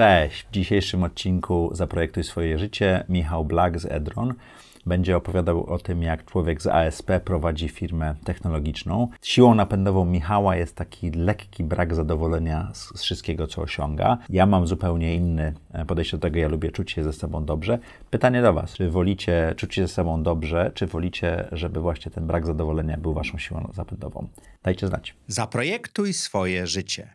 Cześć! W dzisiejszym odcinku Zaprojektuj swoje życie Michał Black z Edron będzie opowiadał o tym, jak człowiek z ASP prowadzi firmę technologiczną. Siłą napędową Michała jest taki lekki brak zadowolenia z, wszystkiego, co osiąga. Ja mam zupełnie inny e, podejście do tego, ja lubię czuć się ze sobą dobrze. Pytanie do Was, czy wolicie czuć się ze sobą dobrze, czy wolicie, żeby właśnie ten brak zadowolenia był Waszą siłą napędową? Dajcie znać. Zaprojektuj swoje życie.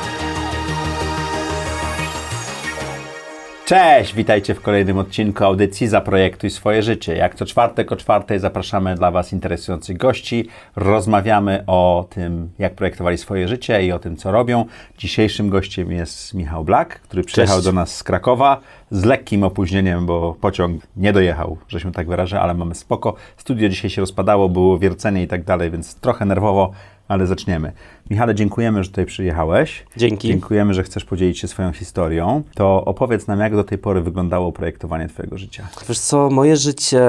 Cześć, witajcie w kolejnym odcinku audycji Zaprojektuj swoje życie. Jak co czwartek o czwartej zapraszamy dla Was interesujących gości. Rozmawiamy o tym, jak projektowali swoje życie i o tym, co robią. Dzisiejszym gościem jest Michał Black, który przyjechał Cześć. do nas z Krakowa z lekkim opóźnieniem, bo pociąg nie dojechał, że się tak wyrażę, ale mamy spoko. Studio dzisiaj się rozpadało, było wiercenie i tak dalej, więc trochę nerwowo, ale zaczniemy. Michale, dziękujemy, że tutaj przyjechałeś. Dzięki. Dziękujemy, że chcesz podzielić się swoją historią. To opowiedz nam, jak do tej pory wyglądało projektowanie Twojego życia. Wiesz co, moje życie,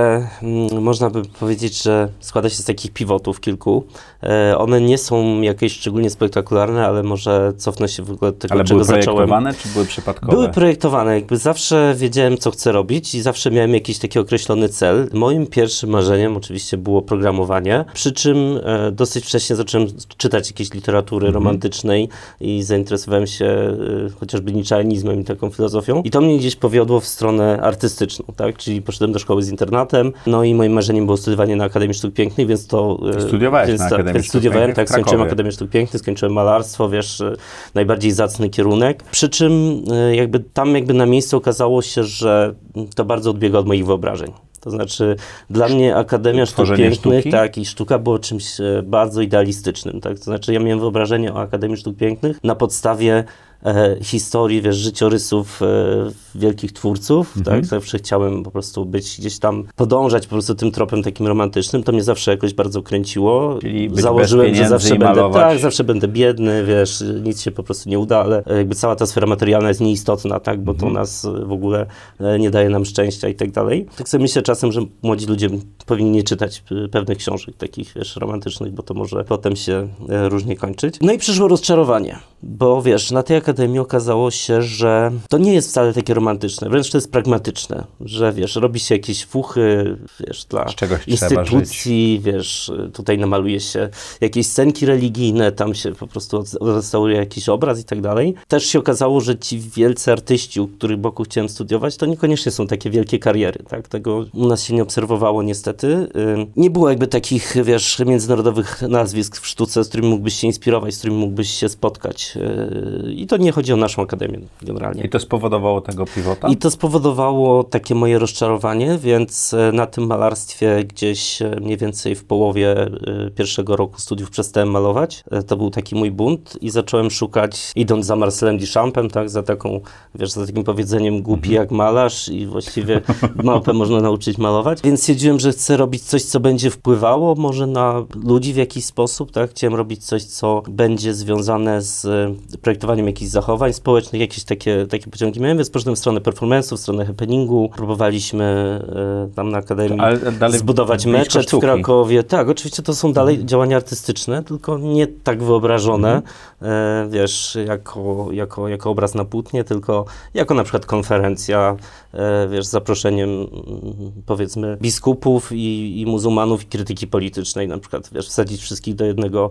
mm, można by powiedzieć, że składa się z takich pivotów kilku. E, one nie są jakieś szczególnie spektakularne, ale może cofnę się w ogóle do tego, Ale czego były zacząłem. projektowane, czy były przypadkowe? Były projektowane, jakby zawsze wiedziałem, co chcę robić i zawsze miałem jakiś taki określony cel. Moim pierwszym marzeniem oczywiście było programowanie, przy czym e, dosyć wcześnie zacząłem czytać jakieś literatury Mhm. romantycznej i zainteresowałem się e, chociażby niczeanizmem i taką filozofią. I to mnie gdzieś powiodło w stronę artystyczną, tak? Czyli poszedłem do szkoły z internatem, no i moim marzeniem było studiowanie na Akademii Sztuk Pięknych, więc to... e, Studiowałeś więc na ta- Akademii więc Sztuk studiowałem, Pięknych tak, skończyłem. Akademię Sztuk Pięknych, skończyłem malarstwo, wiesz, e, najbardziej zacny kierunek. Przy czym jakby tam jakby na miejscu okazało się, że to bardzo odbiega od moich wyobrażeń. To znaczy, dla mnie Akademia Sztuk Pięknych, sztuki? tak, i sztuka było czymś e, bardzo idealistycznym, tak. To znaczy, ja miałem wyobrażenie o Akademii Sztuk Pięknych na podstawie e, historii, wiesz, życiorysów e, wielkich twórców, Mhm. tak. Zawsze chciałem po prostu być gdzieś tam, podążać po prostu tym tropem takim romantycznym. To mnie zawsze jakoś bardzo kręciło. Założyłem, że zawsze będę, tak, zawsze będę biedny, wiesz, nic się po prostu nie uda, ale jakby cała ta sfera materialna jest nieistotna, tak, bo to nas w ogóle e, nie daje nam szczęścia i tak dalej. Tak sobie myślę czasem, że młodzi ludzie powinni nie czytać pewnych książek takich, wiesz, romantycznych, bo to może potem się różnie kończyć. No i przyszło rozczarowanie, bo wiesz, na tej akademii okazało się, że to nie jest wcale takie romantyczne, wręcz to jest pragmatyczne, że wiesz, robi się jakieś fuchy, wiesz, dla instytucji, wiesz, tutaj namaluje się jakieś scenki religijne, tam się po prostu odrestauruje jakiś obraz i tak dalej. Też się okazało, że ci wielcy artyści, u których boku chciałem studiować, to niekoniecznie są takie wielkie kariery, tak? Tego u nas się nie obserwowało niestety. Ym, Nie było jakby takich, wiesz, międzynarodowych nazwisk w sztuce, z którymi mógłbyś się inspirować, z którymi mógłbyś się spotkać. Yy, I to nie chodzi o naszą akademię generalnie. I to spowodowało tego pivota? I to spowodowało takie moje rozczarowanie, więc e, na tym malarstwie gdzieś e, mniej więcej w połowie pierwszego roku studiów przestałem malować. To był taki mój bunt i zacząłem szukać, idąc za Marcelem Duchampem, tak, za taką, wiesz, za takim powiedzeniem głupi jak malarz i właściwie małpę można nauczyć malować. Więc stwierdziłem, że chcę robić coś, co będzie wpływało może na ludzi w jakiś sposób, tak. Chciałem robić coś, co będzie związane z projektowaniem jakichś zachowań społecznych, jakieś takie, takie pociągi miałem, więc poszedłem w stronę performance'u, w stronę happeningu. Próbowaliśmy e, tam na Akademii Ale zbudować meczet w. Krakowie. Tak, oczywiście to są dalej działania artystyczne, tylko nie tak wyobrażone, e, wiesz, jako, jako, jako obraz na płótnie, tylko jako na przykład konferencja, e, wiesz, z zaproszeniem mm, powiedzmy biskupów i, i muzułmanów i krytyki politycznej, na przykład, wiesz, wsadzić wszystkich do jednego,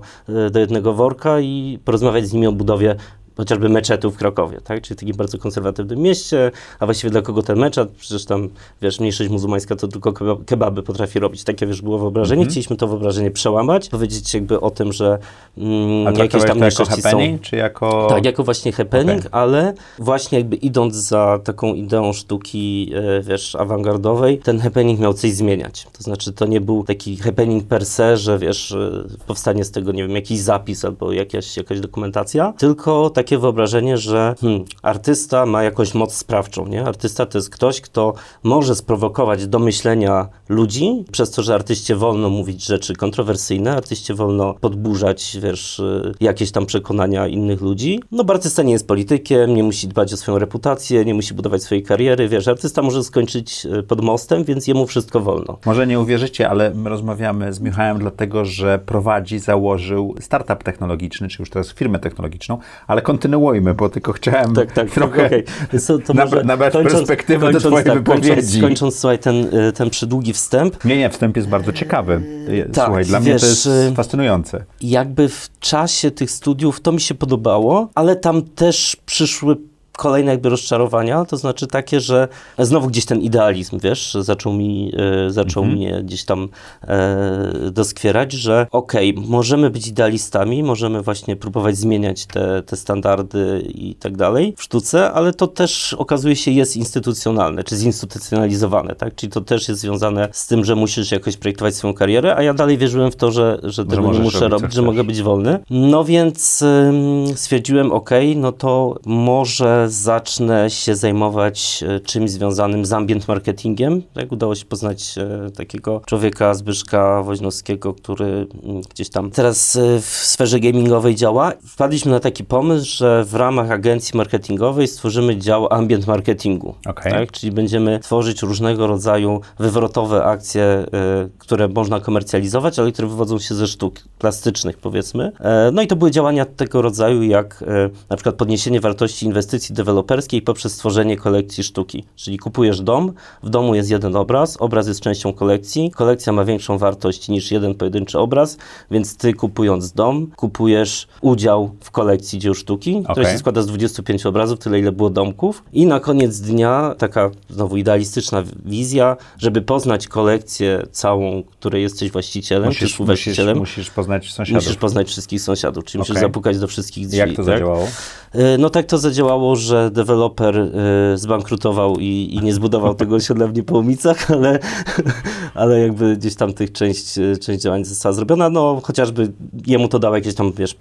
do jednego worka i porozmawiać z nimi o budowie chociażby meczetu w Krakowie, tak? Czyli takim bardzo konserwatywnym mieście, a właściwie dla kogo ten meczet? Przecież tam, wiesz, mniejszość muzułmańska to tylko keba- kebaby potrafi robić. Takie, wiesz, było wyobrażenie. Chcieliśmy to wyobrażenie przełamać, powiedzieć jakby o tym, że mm, jakieś tam to jako mniejszości są... happening, czy jako... Tak, jako właśnie happening, Okej. ale właśnie jakby idąc za taką ideą sztuki, e, wiesz, awangardowej, ten happening miał coś zmieniać. To znaczy, to nie był taki happening per se, że wiesz, e, powstanie z tego, nie wiem, jakiś zapis albo jakaś, jakaś dokumentacja, tylko takie wyobrażenie, że hmm, artysta ma jakąś moc sprawczą, nie? Artysta to jest ktoś, kto może sprowokować do myślenia ludzi, przez to, że artyście wolno mówić rzeczy kontrowersyjne, artyście wolno podburzać, wiesz, y, jakieś tam przekonania innych ludzi. No bo artysta nie jest politykiem, nie musi dbać o swoją reputację, nie musi budować swojej kariery, wiesz, artysta może skończyć y, pod mostem, więc jemu wszystko wolno. Może nie uwierzycie, ale my rozmawiamy z Michałem dlatego, że prowadzi, założył startup technologiczny, czy już teraz firmę technologiczną, ale kontynuujmy, bo tylko chciałem Tak, tak, trochę okej. To, to nab- może nabrać kończąc- perspektywy do kończąc, twojej tak, wypowiedzi. Kończąc, kończąc słuchaj, ten, y, ten przydługi wstęp, Nie, nie, wstęp jest bardzo ciekawy. tak, Słuchaj, dla mnie to wiesz, jest y- fascynujące. jakby w czasie tych studiów to mi się podobało, ale tam też przyszły kolejne jakby rozczarowania, to znaczy takie, że znowu gdzieś ten idealizm, wiesz, zaczął mi, e, zaczął mnie gdzieś tam e, doskwierać, że okej, możemy być idealistami, możemy właśnie próbować zmieniać te, te standardy i tak dalej w sztuce, ale to też okazuje się jest instytucjonalne, czy zinstytucjonalizowane, tak, czyli to też jest związane z tym, że musisz jakoś projektować swoją karierę, a ja dalej wierzyłem w to, że, że tego nie możesz muszę robić, robić, że mogę być wolny. No więc ym, stwierdziłem, ok, no to może zacznę się zajmować e, czymś związanym z ambient marketingiem. Tak udało się poznać e, takiego człowieka, Zbyszka Woźnowskiego, który mm, gdzieś tam teraz e, w sferze gamingowej działa. Wpadliśmy na taki pomysł, że w ramach agencji marketingowej stworzymy dział ambient marketingu. Okej. Tak? Czyli będziemy tworzyć różnego rodzaju wywrotowe akcje, które można komercjalizować, ale które wywodzą się ze sztuk plastycznych, powiedzmy. No i to były działania tego rodzaju, jak na przykład podniesienie wartości inwestycji deweloperskiej poprzez stworzenie kolekcji sztuki. Czyli kupujesz dom, w domu jest jeden obraz, obraz jest częścią kolekcji, kolekcja ma większą wartość niż jeden pojedynczy obraz, więc ty kupując dom, kupujesz udział w kolekcji dzieł sztuki, która Okej. się składa z 25 obrazów, tyle ile było domków. I na koniec dnia taka znowu idealistyczna wizja, żeby poznać kolekcję całą, której jesteś właścicielem, czy Musisz, musisz, współwłaścicielem. musisz poznać sąsiadów. Musisz poznać wszystkich sąsiadów, czyli musisz Okej. zapukać do wszystkich drzwi. Jak to tak? zadziałało? E, No tak to zadziałało, że deweloper e, zbankrutował i, i nie zbudował tego osiedla w Niepołomicach, ale, ale jakby gdzieś tam tych część, e, część działań została zrobiona, no chociażby jemu to dało jakieś tam, wiesz,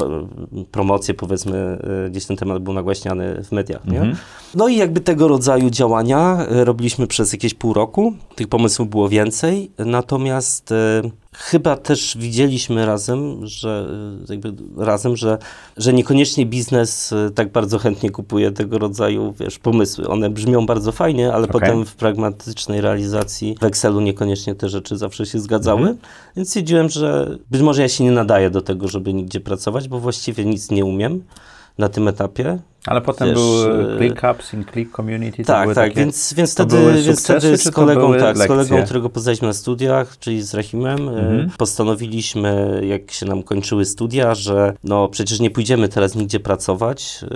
promocje, powiedzmy, e, gdzieś ten temat był nagłaśniany w mediach, nie? No i jakby tego rodzaju działania e, robiliśmy przez jakieś pół roku, tych pomysłów było więcej, natomiast chyba też widzieliśmy razem, że e, jakby razem, że, że niekoniecznie biznes e, tak bardzo chętnie kupuje tego rodzaju, wiesz, pomysły. One brzmią bardzo fajnie, ale Okej. potem w pragmatycznej realizacji w Excelu niekoniecznie te rzeczy zawsze się zgadzały, więc stwierdziłem, że być może ja się nie nadaję do tego, żeby nigdzie pracować, bo właściwie nic nie umiem na tym etapie. Ale potem Wiesz, były e, ClickUps, in Click Community. Tak, tak, takie, więc, więc wtedy, były więc sukcesy, wtedy z kolegą, tak, z kolegą, którego poznaliśmy na studiach, czyli z Rahimem, e, Mhm. postanowiliśmy, jak się nam kończyły studia, że no przecież nie pójdziemy teraz nigdzie pracować, e,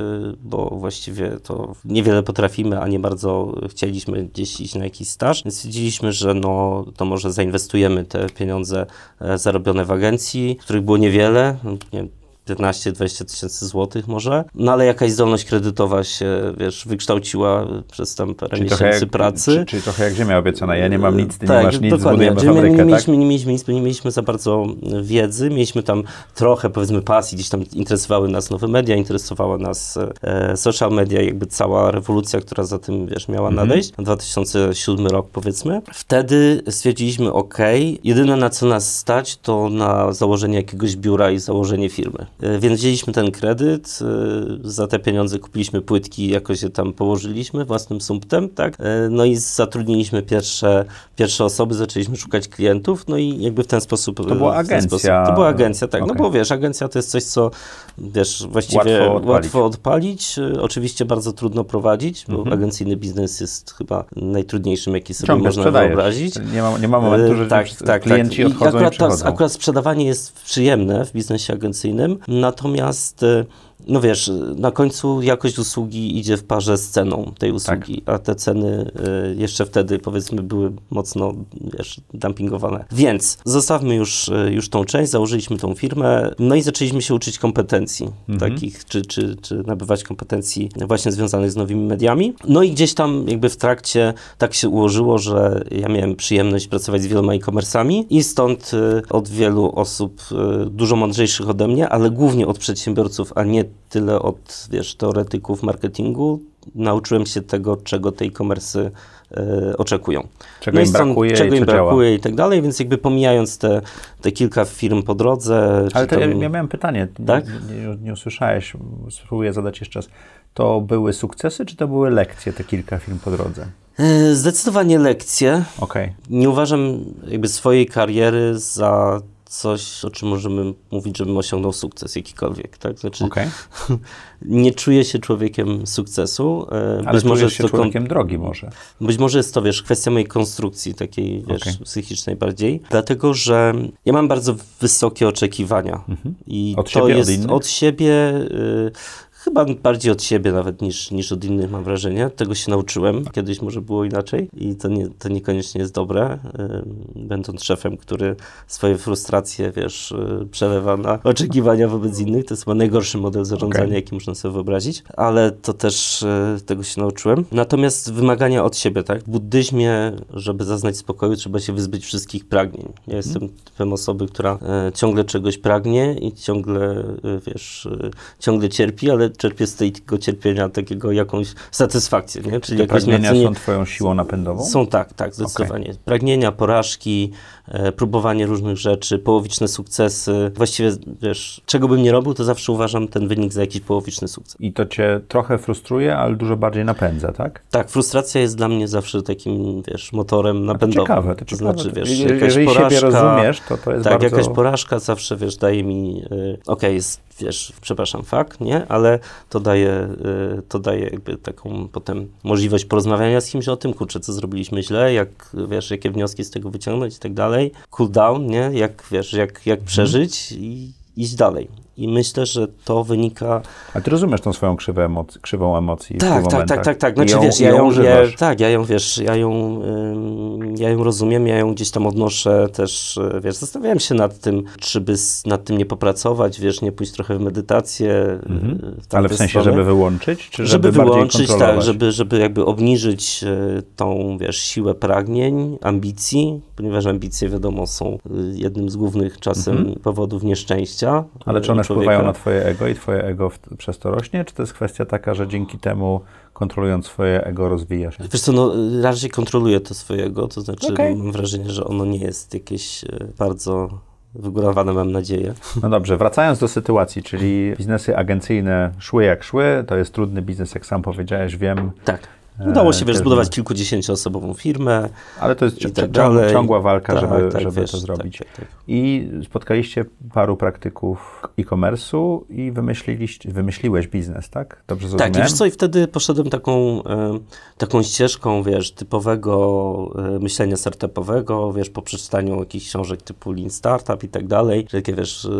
bo właściwie to niewiele potrafimy, a nie bardzo chcieliśmy gdzieś iść na jakiś staż, więc stwierdziliśmy, że no to może zainwestujemy te pieniądze e, zarobione w agencji, których było niewiele, no, nie 15-20 tysięcy złotych może, no ale jakaś zdolność kredytowa się, wiesz, wykształciła przez tam parę Czyli miesięcy jak, pracy. Czy, czyli trochę jak ziemia obiecana. Ja nie mam nic, ty tak, nie masz nic, dokładnie. zbudujemy Czyli my fabrykę, nie, tak? mieliśmy, nie, mieliśmy nic, nie mieliśmy za bardzo wiedzy, mieliśmy tam trochę powiedzmy pasji, gdzieś tam interesowały nas nowe media, interesowała nas e, social media, jakby cała rewolucja, która za tym, wiesz, miała Mhm. nadejść, 2007 rok powiedzmy. Wtedy stwierdziliśmy, ok, jedyne na co nas stać, to na założenie jakiegoś biura i założenie firmy. E, więc wzięliśmy ten kredyt, e, za te pieniądze kupiliśmy płytki, jakoś je tam położyliśmy własnym sumptem, tak? E, no i zatrudniliśmy pierwsze, pierwsze osoby, zaczęliśmy szukać klientów, no i jakby w ten sposób... To była agencja. Sposób, to była agencja, tak, no Okej. bo wiesz, agencja to jest coś, co wiesz, właściwie Łatwo odpalić. łatwo odpalić. Oczywiście bardzo trudno prowadzić, bo Mhm. agencyjny biznes jest chyba najtrudniejszym, jaki sobie Ciągle można sprzedajesz. wyobrazić. Nie ma, nie ma momentu, że tak, już tak, klienci tak. I odchodzą i, akurat, ta- przychodzą. akurat sprzedawanie jest przyjemne w biznesie agencyjnym, natomiast e, no wiesz, na końcu jakość usługi idzie w parze z ceną tej usługi, Tak. a te ceny e, jeszcze wtedy powiedzmy były mocno wiesz, dumpingowane. Więc zostawmy już, e, już tą część, założyliśmy tą firmę, no i zaczęliśmy się uczyć kompetencji Mhm. takich, czy, czy, czy nabywać kompetencji właśnie związanych z nowymi mediami. No i gdzieś tam jakby w trakcie tak się ułożyło, że ja miałem przyjemność pracować z wieloma e-commerce'ami i stąd y, od wielu osób y, dużo mądrzejszych ode mnie, ale głównie od przedsiębiorców, a nie tyle od, wiesz, teoretyków marketingu, nauczyłem się tego, czego tej e-commerce e, oczekują. Czego im stąd- brakuje czego i im działa. brakuje i tak dalej, więc jakby pomijając te, te kilka firm po drodze. Ale to ja, tam- ja miałem pytanie, Tak? nie, nie, nie usłyszałeś, spróbuję zadać jeszcze raz. To były sukcesy, czy to były lekcje, te kilka firm po drodze? E, Zdecydowanie lekcje. Okej. Nie uważam jakby swojej kariery za coś, o czym możemy mówić, żebym osiągnął sukces jakikolwiek, tak? Znaczy, okej. nie czuję się człowiekiem sukcesu. e, Ale być może się to człowiekiem drogi może. Być może jest to, wiesz, kwestia mojej konstrukcji takiej, wiesz, Okej. psychicznej bardziej. Dlatego, że ja mam bardzo wysokie oczekiwania. I Mhm. Od to siebie, od jest innych? od siebie, y, chyba bardziej od siebie nawet niż, niż od innych, mam wrażenie. Tego się nauczyłem. Kiedyś może było inaczej i to, nie, to niekoniecznie jest dobre. Będąc szefem, który swoje frustracje, wiesz, y, przelewa na oczekiwania wobec innych, to jest chyba najgorszy model zarządzania, Okej. jaki można sobie wyobrazić. Ale to też y, tego się nauczyłem. Natomiast wymagania od siebie, tak? W buddyzmie, żeby zaznać spokoju, trzeba się wyzbyć wszystkich pragnień. Ja jestem typem osoby, która e, ciągle czegoś pragnie i ciągle, e, wiesz, e, ciągle cierpi, ale czerpie z tego cierpienia takiego jakąś satysfakcję, nie? Czyli Te pragnienia są twoją siłą napędową? są tak, tak, zdecydowanie. Pragnienia, porażki, próbowanie różnych rzeczy, połowiczne sukcesy. Właściwie, wiesz, czego bym nie robił, to zawsze uważam ten wynik za jakiś połowiczny sukces. I to cię trochę frustruje, ale dużo bardziej napędza, tak? Tak, frustracja jest dla mnie zawsze takim, wiesz, motorem napędowym. Ciekawe, to to ciekawe. znaczy, wiesz, Jeżeli- jakaś jeżeli siebie porażka, rozumiesz, to to jest tak, bardzo... jakaś porażka zawsze, wiesz, daje mi, y, okej, jest, wiesz, przepraszam, fakt, nie? Ale to daje, y, to daje jakby taką potem możliwość porozmawiania z kimś o tym, kurczę, co zrobiliśmy źle, jak, wiesz, jakie wnioski z tego wyciągnąć i tak dalej. Cool down, nie? Jak, wiesz, jak, jak Mhm. przeżyć i iść dalej. I myślę, że to wynika A ty rozumiesz tą swoją krzywę emoc- krzywą emocji tak, tak, tak, tak, tak. Znaczy, ją, wiesz, ja ją, ja, tak, ja ją, wiesz, ja ją, ja ją rozumiem, ja ją gdzieś tam odnoszę też, y, wiesz, zastanawiałem się nad tym, czy by nad tym nie popracować, wiesz, nie pójść trochę w medytację. y, Mhm. Ale w sensie, żeby wyłączyć, czy żeby, żeby wyłączyć, tak, żeby, żeby jakby obniżyć y, tą, wiesz, siłę pragnień, ambicji, ponieważ ambicje, wiadomo, są y, jednym z głównych czasem powodów nieszczęścia. Mhm. Ale czy y, one człowieka. wpływają na twoje ego i twoje ego w, przez to rośnie, czy to jest kwestia taka, że dzięki temu kontrolując swoje ego rozwijasz? Wiesz co, no raczej kontroluję to swojego, to znaczy Okej. mam wrażenie, że ono nie jest jakieś e, bardzo wygórowane, mam nadzieję. No dobrze, wracając do sytuacji, czyli biznesy agencyjne szły jak szły, to jest trudny biznes, jak sam powiedziałeś, wiem, Tak. Udało się, E, wiesz, zbudować kilkudziesięcioosobową firmę ale to jest tak dalej. ciągła walka, Tak, żeby, tak, żeby wiesz, to zrobić. Tak, tak. I spotkaliście paru praktyków e-commerce'u i wymyśliliście, wymyśliłeś biznes, tak? Dobrze zrozumiałem? Tak, i wiesz co, i wtedy poszedłem taką, e, taką ścieżką, wiesz, typowego e, myślenia startupowego, wiesz, po przeczytaniu jakichś książek typu Lean Startup i tak dalej, takie, wiesz, e,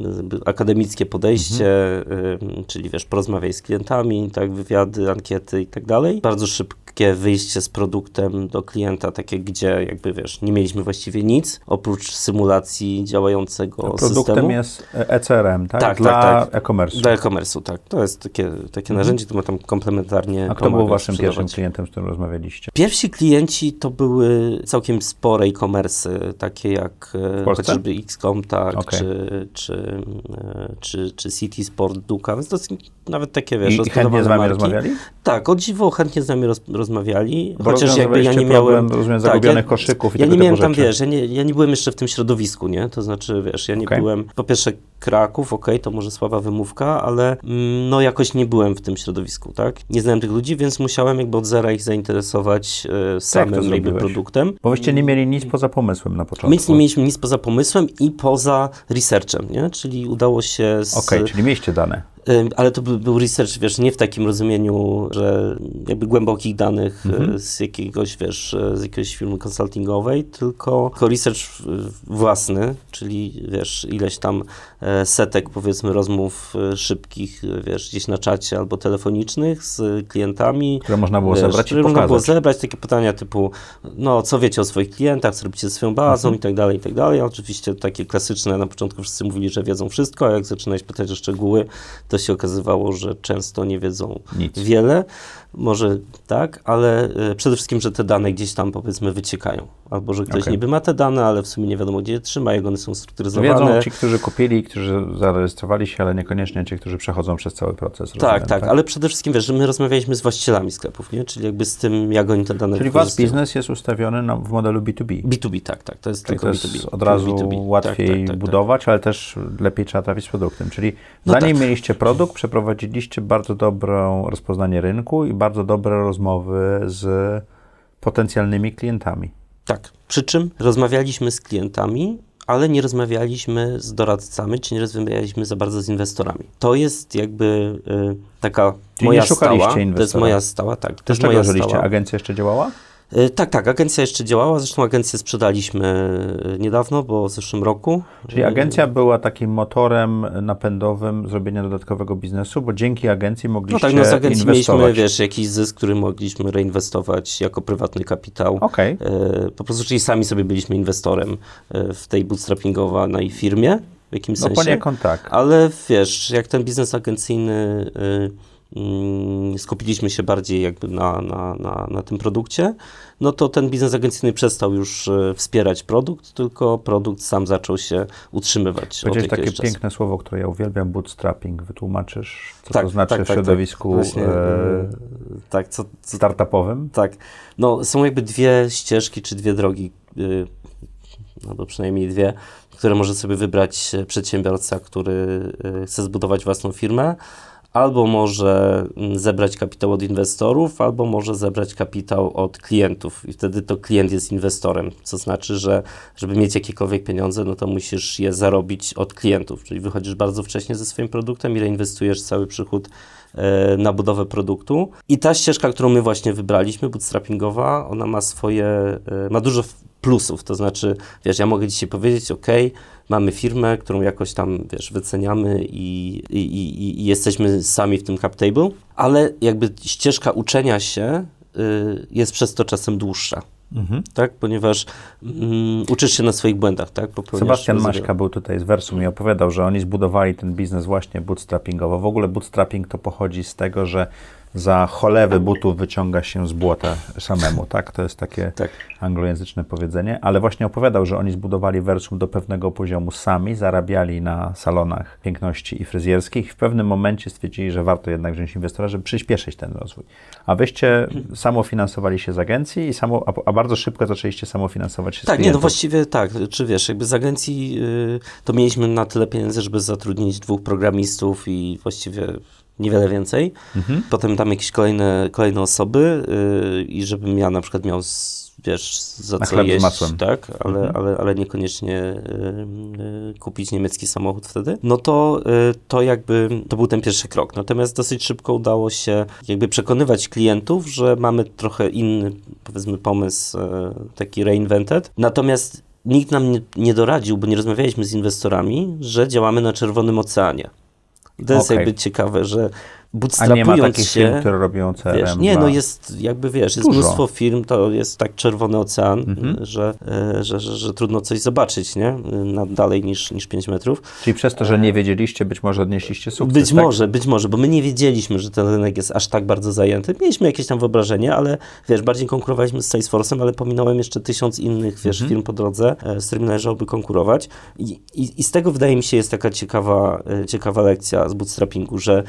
e, akademickie podejście, Mhm. e, czyli, wiesz, porozmawiaj z klientami, tak, wywiady, ankiety i tak dalej. Bardzo szybkie wyjście z produktem do klienta, takie, gdzie jakby, wiesz, nie mieliśmy właściwie nic, oprócz symulacji działającego Produktem systemu. jest ECRM, tak? Tak, Dla tak, e-commerce'u. Dla e-commerce'u, tak. To jest takie, takie narzędzie, które ma tam komplementarnie Mhm. A kto był waszym pierwszym klientem, z którym rozmawialiście? Pierwsi klienci to były całkiem spore e-commerce, takie jak e, chociażby XCOM, tak, Okej. czy, czy, e, czy, czy City Sport Duka, więc to jest nawet takie, wiesz, I, I chętnie z wami marki. rozmawiali? Tak, o dziwo chętnie z nami roz, rozmawiali, Bo chociaż jakby ja nie miałem... problem, rozumiem, tak, zagubionych ja- koszyków i Ja nie miałem tam, rzeczy. wiesz, ja nie, ja nie byłem jeszcze w tym środowisku, nie? To znaczy, wiesz, ja nie Okej. byłem, po pierwsze Kraków, okej, to może słaba wymówka, ale mm, no jakoś nie byłem w tym środowisku, tak? Nie znałem tych ludzi, więc musiałem jakby od zera ich zainteresować e, samym jakby produktem. Bo wyście nie mieli nic poza pomysłem na początku. Więc nie mieliśmy nic poza pomysłem i poza researchem, nie? Czyli udało się z... Okej, czyli mieliście dane. Ale to by, był research, wiesz, nie w takim rozumieniu, że jakby głębokich danych Mhm. e, z jakiegoś, wiesz, e, z jakiejś firmy konsultingowej, tylko, tylko research własny, czyli, wiesz, ileś tam e, setek, powiedzmy, rozmów szybkich, wiesz, gdzieś na czacie albo telefonicznych z klientami. Które można było Wiesz, zebrać i które można było pokazać. zebrać takie pytania typu, no, co wiecie o swoich klientach, co robicie ze swoją bazą Mhm. i tak dalej, i tak dalej. Oczywiście takie klasyczne, na początku wszyscy mówili, że wiedzą wszystko, a jak zaczynałeś pytać o szczegóły, to się okazywało, że często nie wiedzą Nic. wiele. Może tak, ale e, przede wszystkim, że te dane gdzieś tam powiedzmy wyciekają. Albo że ktoś Okej. niby ma te dane, ale w sumie nie wiadomo gdzie je trzyma, jak one są strukturyzowane. Wiedzą ci, którzy kupili, którzy zarejestrowali się, ale niekoniecznie ci, którzy przechodzą przez cały proces. Tak, rozumiem, tak, ale przede wszystkim wiesz, że my rozmawialiśmy z właścicielami sklepów, nie? Czyli jakby z tym, jak oni te dane Czyli wasz biznes jest ustawiony na, w modelu B2B. B2B, tak, tak, to jest Czyli tylko to jest B2B. od razu B2B. łatwiej Tak, tak, tak, budować, ale też lepiej trzeba trafić z produktem. Czyli No zanim tak. mieliście produkt, przeprowadziliście bardzo dobre rozpoznanie rynku i bardzo dobre rozmowy z potencjalnymi klientami. Tak. Przy czym rozmawialiśmy z klientami, ale nie rozmawialiśmy z doradcami, czy nie rozmawialiśmy za bardzo z inwestorami. To jest jakby y, taka Czyli moja nie szukaliście stała. To jest inwestora? moja stała, tak. To z jest moja żyliście? Agencja jeszcze działała? Y, tak, tak. Agencja jeszcze działała. Zresztą agencję sprzedaliśmy y, niedawno, bo w zeszłym roku. Czyli Y, agencja była takim motorem napędowym zrobienia dodatkowego biznesu, bo dzięki agencji No mogliście tak, no z agencji inwestować. mieliśmy, wiesz, jakiś zysk, który mogliśmy reinwestować jako prywatny kapitał. Okej. E, po prostu, czyli sami sobie byliśmy inwestorem w tej bootstrappingowej firmie w jakimś No sensie. poniekąd tak. Ale wiesz, jak ten biznes agencyjny y, mm, skupiliśmy się bardziej jakby na, na, na, na tym produkcie, no to ten biznes agencyjny przestał już e, wspierać produkt, tylko produkt sam zaczął się utrzymywać. Powiedziałeś takie czasu. piękne słowo, które ja uwielbiam, bootstrapping. Wytłumaczysz, co Tak, to znaczy tak, w tak, tak. środowisku Właśnie, e, e, tak, co, co, startupowym? tak. No, są jakby dwie ścieżki, czy dwie drogi, y, to przynajmniej dwie, które może sobie wybrać przedsiębiorca, który chce zbudować własną firmę. Albo może mm, zebrać kapitał od inwestorów, albo może zebrać kapitał od klientów. I wtedy to klient jest inwestorem, co znaczy, że żeby mieć jakiekolwiek pieniądze, no to musisz je zarobić od klientów, czyli wychodzisz bardzo wcześnie ze swoim produktem i reinwestujesz cały przychód e, na budowę produktu. I ta ścieżka, którą my właśnie wybraliśmy, bootstrappingowa, ona ma swoje, e, ma dużo plusów, to znaczy, wiesz, ja mogę dzisiaj powiedzieć, ok, mamy firmę, którą jakoś tam, wiesz, wyceniamy i, i, i, i jesteśmy sami w tym cap table, ale jakby ścieżka uczenia się y, jest przez to czasem dłuższa. Mhm. Tak, ponieważ mm, uczysz się na swoich błędach, tak? Popełniasz Sebastian. Maśka był tutaj z Versum i opowiadał, że oni zbudowali ten biznes właśnie bootstrappingowo. W ogóle bootstrapping to pochodzi z tego, że za cholewy butów wyciąga się z błota samemu, tak? To jest takie Tak. anglojęzyczne powiedzenie, ale właśnie opowiadał, że oni zbudowali Versum do pewnego poziomu sami, zarabiali na salonach piękności i fryzjerskich w pewnym momencie stwierdzili, że warto jednak wziąć inwestora, żeby przyspieszyć ten rozwój. A wyście samofinansowali się z agencji i samo, a, a bardzo szybko zaczęliście samofinansować się z Tak, nie, no właściwie tak. Czy wiesz, jakby z agencji y, to mieliśmy na tyle pieniędzy, żeby zatrudnić dwóch programistów i właściwie niewiele więcej. Mhm. Potem tam jakieś kolejne, kolejne osoby y, i żebym ja na przykład miał, z, wiesz, za Na co jeść, tak, ale, Mhm. ale, ale niekoniecznie y, y, kupić niemiecki samochód wtedy. No to, y, to jakby, to był ten pierwszy krok. Natomiast dosyć szybko udało się jakby przekonywać klientów, że mamy trochę inny, powiedzmy, pomysł, y, taki reinvented. Natomiast nikt nam nie, nie doradził, bo nie rozmawialiśmy z inwestorami, że działamy na Czerwonym Oceanie. To jest Okej. jakby ciekawe, że A bootstrapując nie ma takich się... firm, które robią CRM? Wiesz, nie, no jest, jakby wiesz, jest Dużo. mnóstwo firm, to jest tak czerwony ocean, Mhm. że, e, że, że, że trudno coś zobaczyć, nie? Na, dalej niż, niż 5 metrów. Czyli przez to, że nie wiedzieliście, być może odnieśliście sukces, Być tak? może, być może, bo my nie wiedzieliśmy, że ten rynek jest aż tak bardzo zajęty. Mieliśmy jakieś tam wyobrażenie, ale wiesz, bardziej konkurowaliśmy z Salesforce'em, ale pominąłem jeszcze tysiąc innych, wiesz, Mhm. firm po drodze, e, z którymi należałoby konkurować. I, i, I z tego wydaje mi się jest taka ciekawa, e, ciekawa lekcja z bootstrappingu, że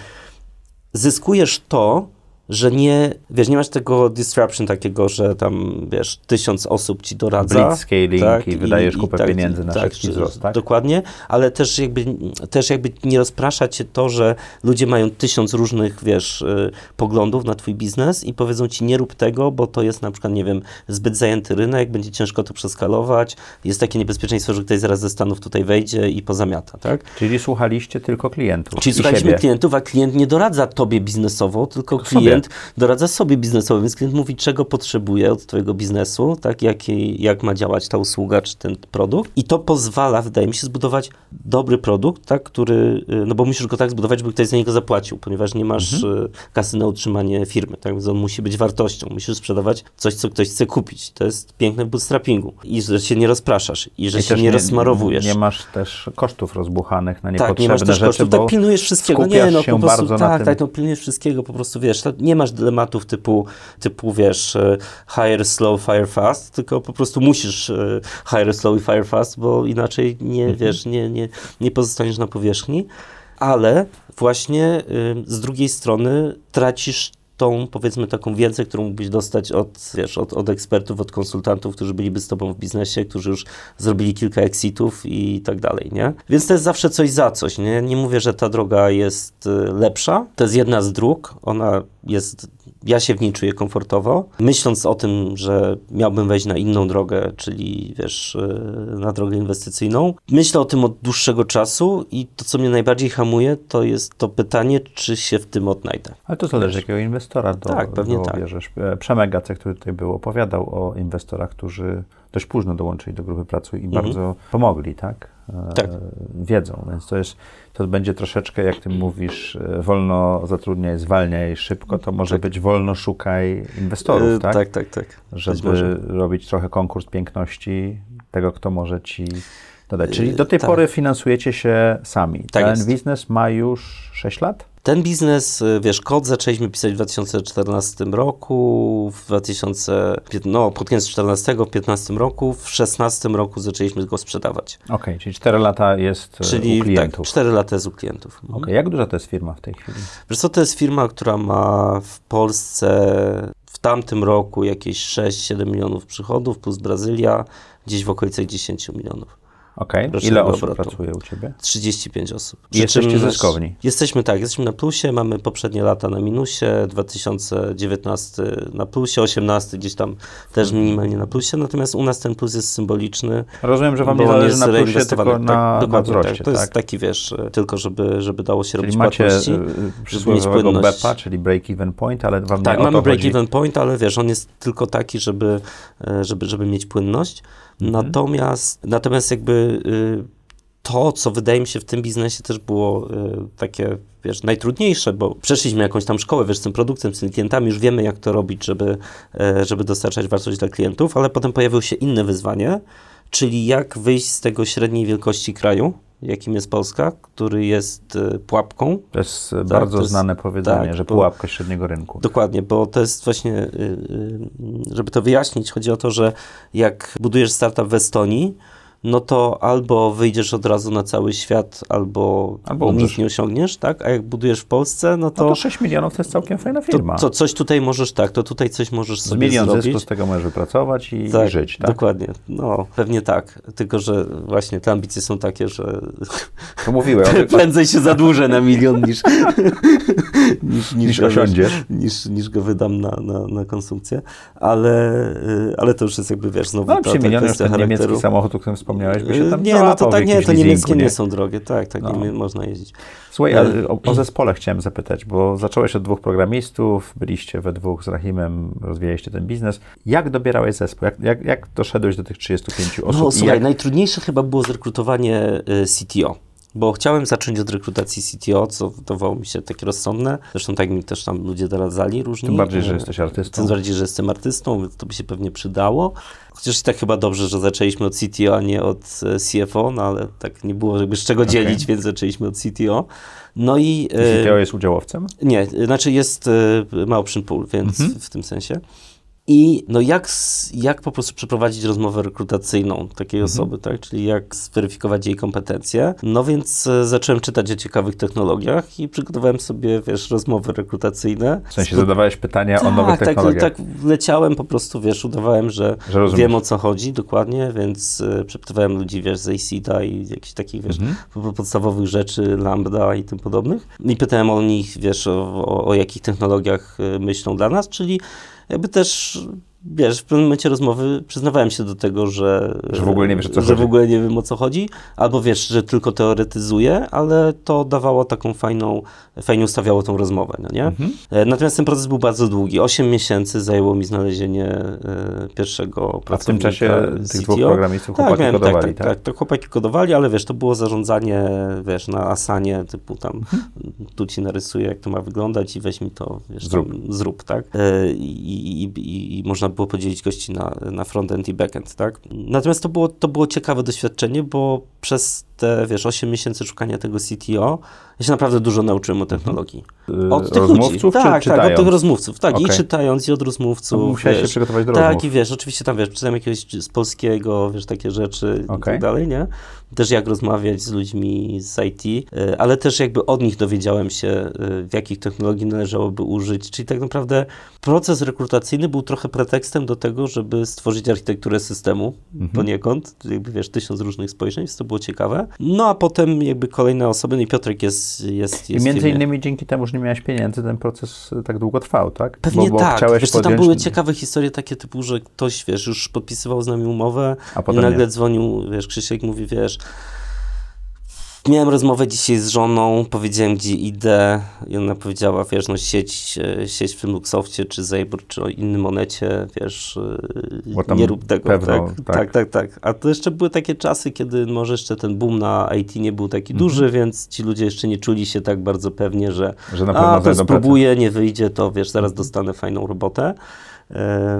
zyskujesz to, że nie, wiesz, nie masz tego disruption takiego, że tam, wiesz, tysiąc osób ci doradza. Blitzscaling i wydajesz kupę pieniędzy na szybki czy- wzrost, tak? Dokładnie, ale też jakby, też jakby nie rozprasza cię to, że ludzie mają tysiąc różnych, wiesz, y, poglądów na twój biznes i powiedzą ci nie rób tego, bo to jest na przykład, nie wiem, zbyt zajęty rynek, będzie ciężko to przeskalować, jest takie niebezpieczeństwo, że ktoś zaraz ze Stanów tutaj wejdzie i pozamiata, tak? Czyli słuchaliście tylko klientów Czyli i słuchaliśmy siebie. klientów, a klient nie doradza tobie biznesowo, tylko Tylko klient klient doradza sobie biznesowo, więc klient mówi, czego potrzebuje od twojego biznesu, tak, jak, jak ma działać ta usługa czy ten produkt i to pozwala, wydaje mi się, zbudować dobry produkt, tak, który, y, no bo musisz go tak zbudować, żeby ktoś za niego zapłacił, ponieważ nie masz mhm. Y, kasy na utrzymanie firmy, tak, więc on musi być wartością, musisz sprzedawać coś, co ktoś chce kupić. To jest piękne w bootstrappingu i że się nie rozpraszasz i że I się nie, nie rozmarowujesz. Nie masz też kosztów rozbuchanych na niepotrzebne tak, nie masz też rzeczy, kosztów, tak pilnujesz wszystkiego. Nie, no po prostu, tak, tak, no pilnujesz wszystkiego, po prostu wiesz, nie masz dylematów typu, typu wiesz, e, hire slow, fire fast, tylko po prostu musisz e, hire slow i fire fast, bo inaczej nie, mhm. wiesz, nie, nie, nie pozostaniesz na powierzchni. Ale właśnie z drugiej strony tracisz tą, powiedzmy, taką wiedzę, którą mógłbyś dostać od, wiesz, od, od ekspertów, od konsultantów, którzy byliby z tobą w biznesie, którzy już zrobili kilka exitów i tak dalej, nie? Więc to jest zawsze coś za coś, nie? Nie mówię, że ta droga jest y, lepsza. To jest jedna z dróg. Ona jest ja się w niej czuję komfortowo. Myśląc o tym, że miałbym wejść na inną drogę, czyli wiesz, e, na drogę inwestycyjną, myślę o tym od dłuższego czasu i to, co mnie najbardziej hamuje, to jest to pytanie, czy się w tym odnajdę. Ale to zależy, jakiego inwestora do, tak, pewnie do tak. bierzesz. E, Przemek Gacek, który tutaj był, opowiadał o inwestorach, którzy dość późno dołączyli do grupy pracy i mhm. bardzo pomogli, tak? E, tak. Wiedzą, więc to jest to będzie troszeczkę, jak ty mówisz, e, wolno zatrudniaj, zwalniaj szybko, to może tak. być wolno szukaj inwestorów, e, tak? Tak, tak, tak. Żeby robić trochę konkurs piękności tego, kto może ci dodać. Czyli do tej tak. pory finansujecie się sami. Tak Ten biznes ma już 6 lat? Ten biznes, y, wiesz, kod zaczęliśmy pisać w 2014 roku, w 2015, no pod koniec 2014, w 2015 roku, w 2016 roku zaczęliśmy go sprzedawać. Okej, okay, czyli 4 lata jest y, czyli, u tak, klientów. Tak, 4 lata jest u klientów. Mhm. Okej, okay, jak duża to jest firma w tej chwili? Wiesz co, to jest firma, która ma w Polsce w tamtym roku jakieś 6-7 milionów przychodów, plus Brazylia gdzieś w okolicach 10 milionów. Okej, okay. ile osób obrotu. pracuje u Ciebie? 35 osób. I jesteście zyskowni? Jesteśmy tak, jesteśmy na plusie, mamy poprzednie lata na minusie, 2019 na plusie, 18 gdzieś tam też mhm. minimalnie na plusie, natomiast u nas ten plus jest symboliczny. Rozumiem, że Wam nie zależy na plusie, tylko na, tak, na wzroście, tak. To jest tak? taki, wiesz, tylko żeby, żeby dało się czyli robić macie płatności, przysłowiowego BEPA, czyli break-even point, ale Wam tak, nie mamy break-even point, ale wiesz, on jest tylko taki, żeby, e, żeby, żeby mieć płynność. Mhm. Natomiast, natomiast jakby y, to, co wydaje mi się w tym biznesie też było y, takie, wiesz, najtrudniejsze, bo przeszliśmy jakąś tam szkołę, wiesz, z tym produktem, z tymi klientami, już wiemy, jak to robić, żeby, e, żeby dostarczać wartość dla klientów, ale potem pojawiło się inne wyzwanie, czyli jak wyjść z tego średniej wielkości kraju, jakim jest Polska, który jest e, pułapką. To jest tak, bardzo to jest, znane powiedzenie, tak, że pułapka średniego rynku. Dokładnie, bo to jest właśnie, e, żeby to wyjaśnić, chodzi o to, że jak budujesz startup w Estonii, no to albo wyjdziesz od razu na cały świat, albo, albo nic nie osiągniesz, tak? A jak budujesz w Polsce, no to... No to 6 milionów to jest całkiem fajna firma. To, to coś tutaj możesz, tak, to tutaj coś możesz sobie Milion zrobić. zysku, z tego możesz wypracować i, tak, i żyć, tak? dokładnie. No, pewnie tak. Tylko, że właśnie te ambicje są takie, że... To mówiłem. Prędzej się zadłużę na milion niż... niż, niż, niż osiądziesz. Niż, niż go wydam na, na, na konsumpcję. Ale, y, ale to już jest jakby, wiesz, znowu no, ta, ta miliony już ten niemiecki samochód, o którym wspomniałeś, by się tam Nie, no to tak nie, to niemieckie nie? nie są drogie, tak, tak, no. nie można jeździć. Słuchaj, ale o, o, zespole chciałem zapytać, bo zacząłeś od dwóch programistów, byliście we dwóch z Rahimem, rozwijaliście ten biznes. Jak dobierałeś zespół? Jak, jak, jak doszedłeś do tych 35 osób? No słuchaj, jak... najtrudniejsze chyba było zrekrutowanie y, CTO bo chciałem zacząć od rekrutacji CTO, co wydawało mi się takie rozsądne. Zresztą tak mi też tam ludzie doradzali różni. Tym bardziej, że jesteś artystą. Tym bardziej, że jestem artystą, więc to by się pewnie przydało. Chociaż i tak chyba dobrze, że zaczęliśmy od CTO, a nie od e, CFO, no ale tak nie było jakby z czego okay. dzielić, więc zaczęliśmy od CTO. No i... CTO jest udziałowcem? Nie, znaczy jest, e, ma option pool, więc mhm. w tym sensie. I no jak, jak po prostu przeprowadzić rozmowę rekrutacyjną takiej mhm. osoby, tak? Czyli jak zweryfikować jej kompetencje. No więc e, zacząłem czytać o ciekawych technologiach i przygotowałem sobie, wiesz, rozmowy rekrutacyjne. W sensie zadawałeś pytania tak, o nowych tak, technologiach. Tak, leciałem po prostu, wiesz, udawałem, że, że wiem o co chodzi dokładnie, więc y, przepytywałem ludzi, wiesz, z ACIDA i jakichś takich, wiesz, mhm. podstawowych rzeczy, Lambda i tym podobnych. I pytałem o nich, wiesz, o, o, o jakich technologiach y, myślą dla nas, czyli jakby też wiesz, w pewnym momencie rozmowy przyznawałem się do tego, że, Że w ogóle nie wiesz, o co że chodzi. w ogóle nie wiem o co chodzi, albo wiesz, że tylko teoretyzuję, ale to dawało taką fajną, fajnie ustawiało tą rozmowę, no nie? Mhm. E, Natomiast ten proces był bardzo długi. Osiem miesięcy zajęło mi znalezienie e, pierwszego A w tym czasie pracownika tych dwóch programistów Tak, chłopaki miałem, tak, kodowali, tak, tak, to chłopaki kodowali, ale wiesz, to było zarządzanie, wiesz, na Asanie, typu tam, Mhm. tu ci narysuję, jak to ma wyglądać i weź mi to, wiesz, Zrób. Tam, zrób, tak? E, I, i, i, I można było podzielić gości na, na frontend i backend, tak? Natomiast to było, to było ciekawe doświadczenie, bo przez te, wiesz, 8 miesięcy szukania tego CTO, ja się naprawdę dużo nauczyłem o technologii. Y, Od tych rozmówców, ludzi. Tak, tak, od tych rozmówców. Tak, i Okej. czytając, i od rozmówców. No, musiałeś się wiesz. przygotować do Tak, rozmów. i wiesz, oczywiście tam, wiesz, czytałem jakiegoś z polskiego, wiesz, takie rzeczy i Okej. tak dalej, nie? Też jak rozmawiać z ludźmi z IT, y, ale też jakby od nich dowiedziałem się, y, w jakich technologii należałoby użyć, czyli tak naprawdę proces rekrutacyjny był trochę pretekstem do tego, żeby stworzyć architekturę systemu Mhm. poniekąd, jakby wiesz, tysiąc różnych spojrzeń, więc to było ciekawe. No a potem jakby kolejne osoby, no i Piotrek jest, jest, I jest w między innymi dzięki temu, że nie miałeś pieniędzy, ten proces y, tak długo trwał, tak? Pewnie bo, bo tak. Chciałeś Wiesz co, tam podjąć... były ciekawe historie takie typu, że ktoś, wiesz, już podpisywał z nami umowę A i potem nagle nie. dzwonił, wiesz, Krzysiek mówi, wiesz, miałem rozmowę dzisiaj z żoną, powiedziałem, gdzie idę i ona powiedziała, wiesz, no sieć, e, sieć w tym Luxoftie, czy Zebr, czy o innym Onecie, wiesz, e, nie rób tego, pewno, tak, tak. tak, tak, tak. A to jeszcze były takie czasy, kiedy może jeszcze ten boom na IT nie był taki Mhm. duży, więc ci ludzie jeszcze nie czuli się tak bardzo pewnie, że Że na pewno a, to spróbuję, nie wyjdzie, to wiesz, zaraz dostanę fajną robotę.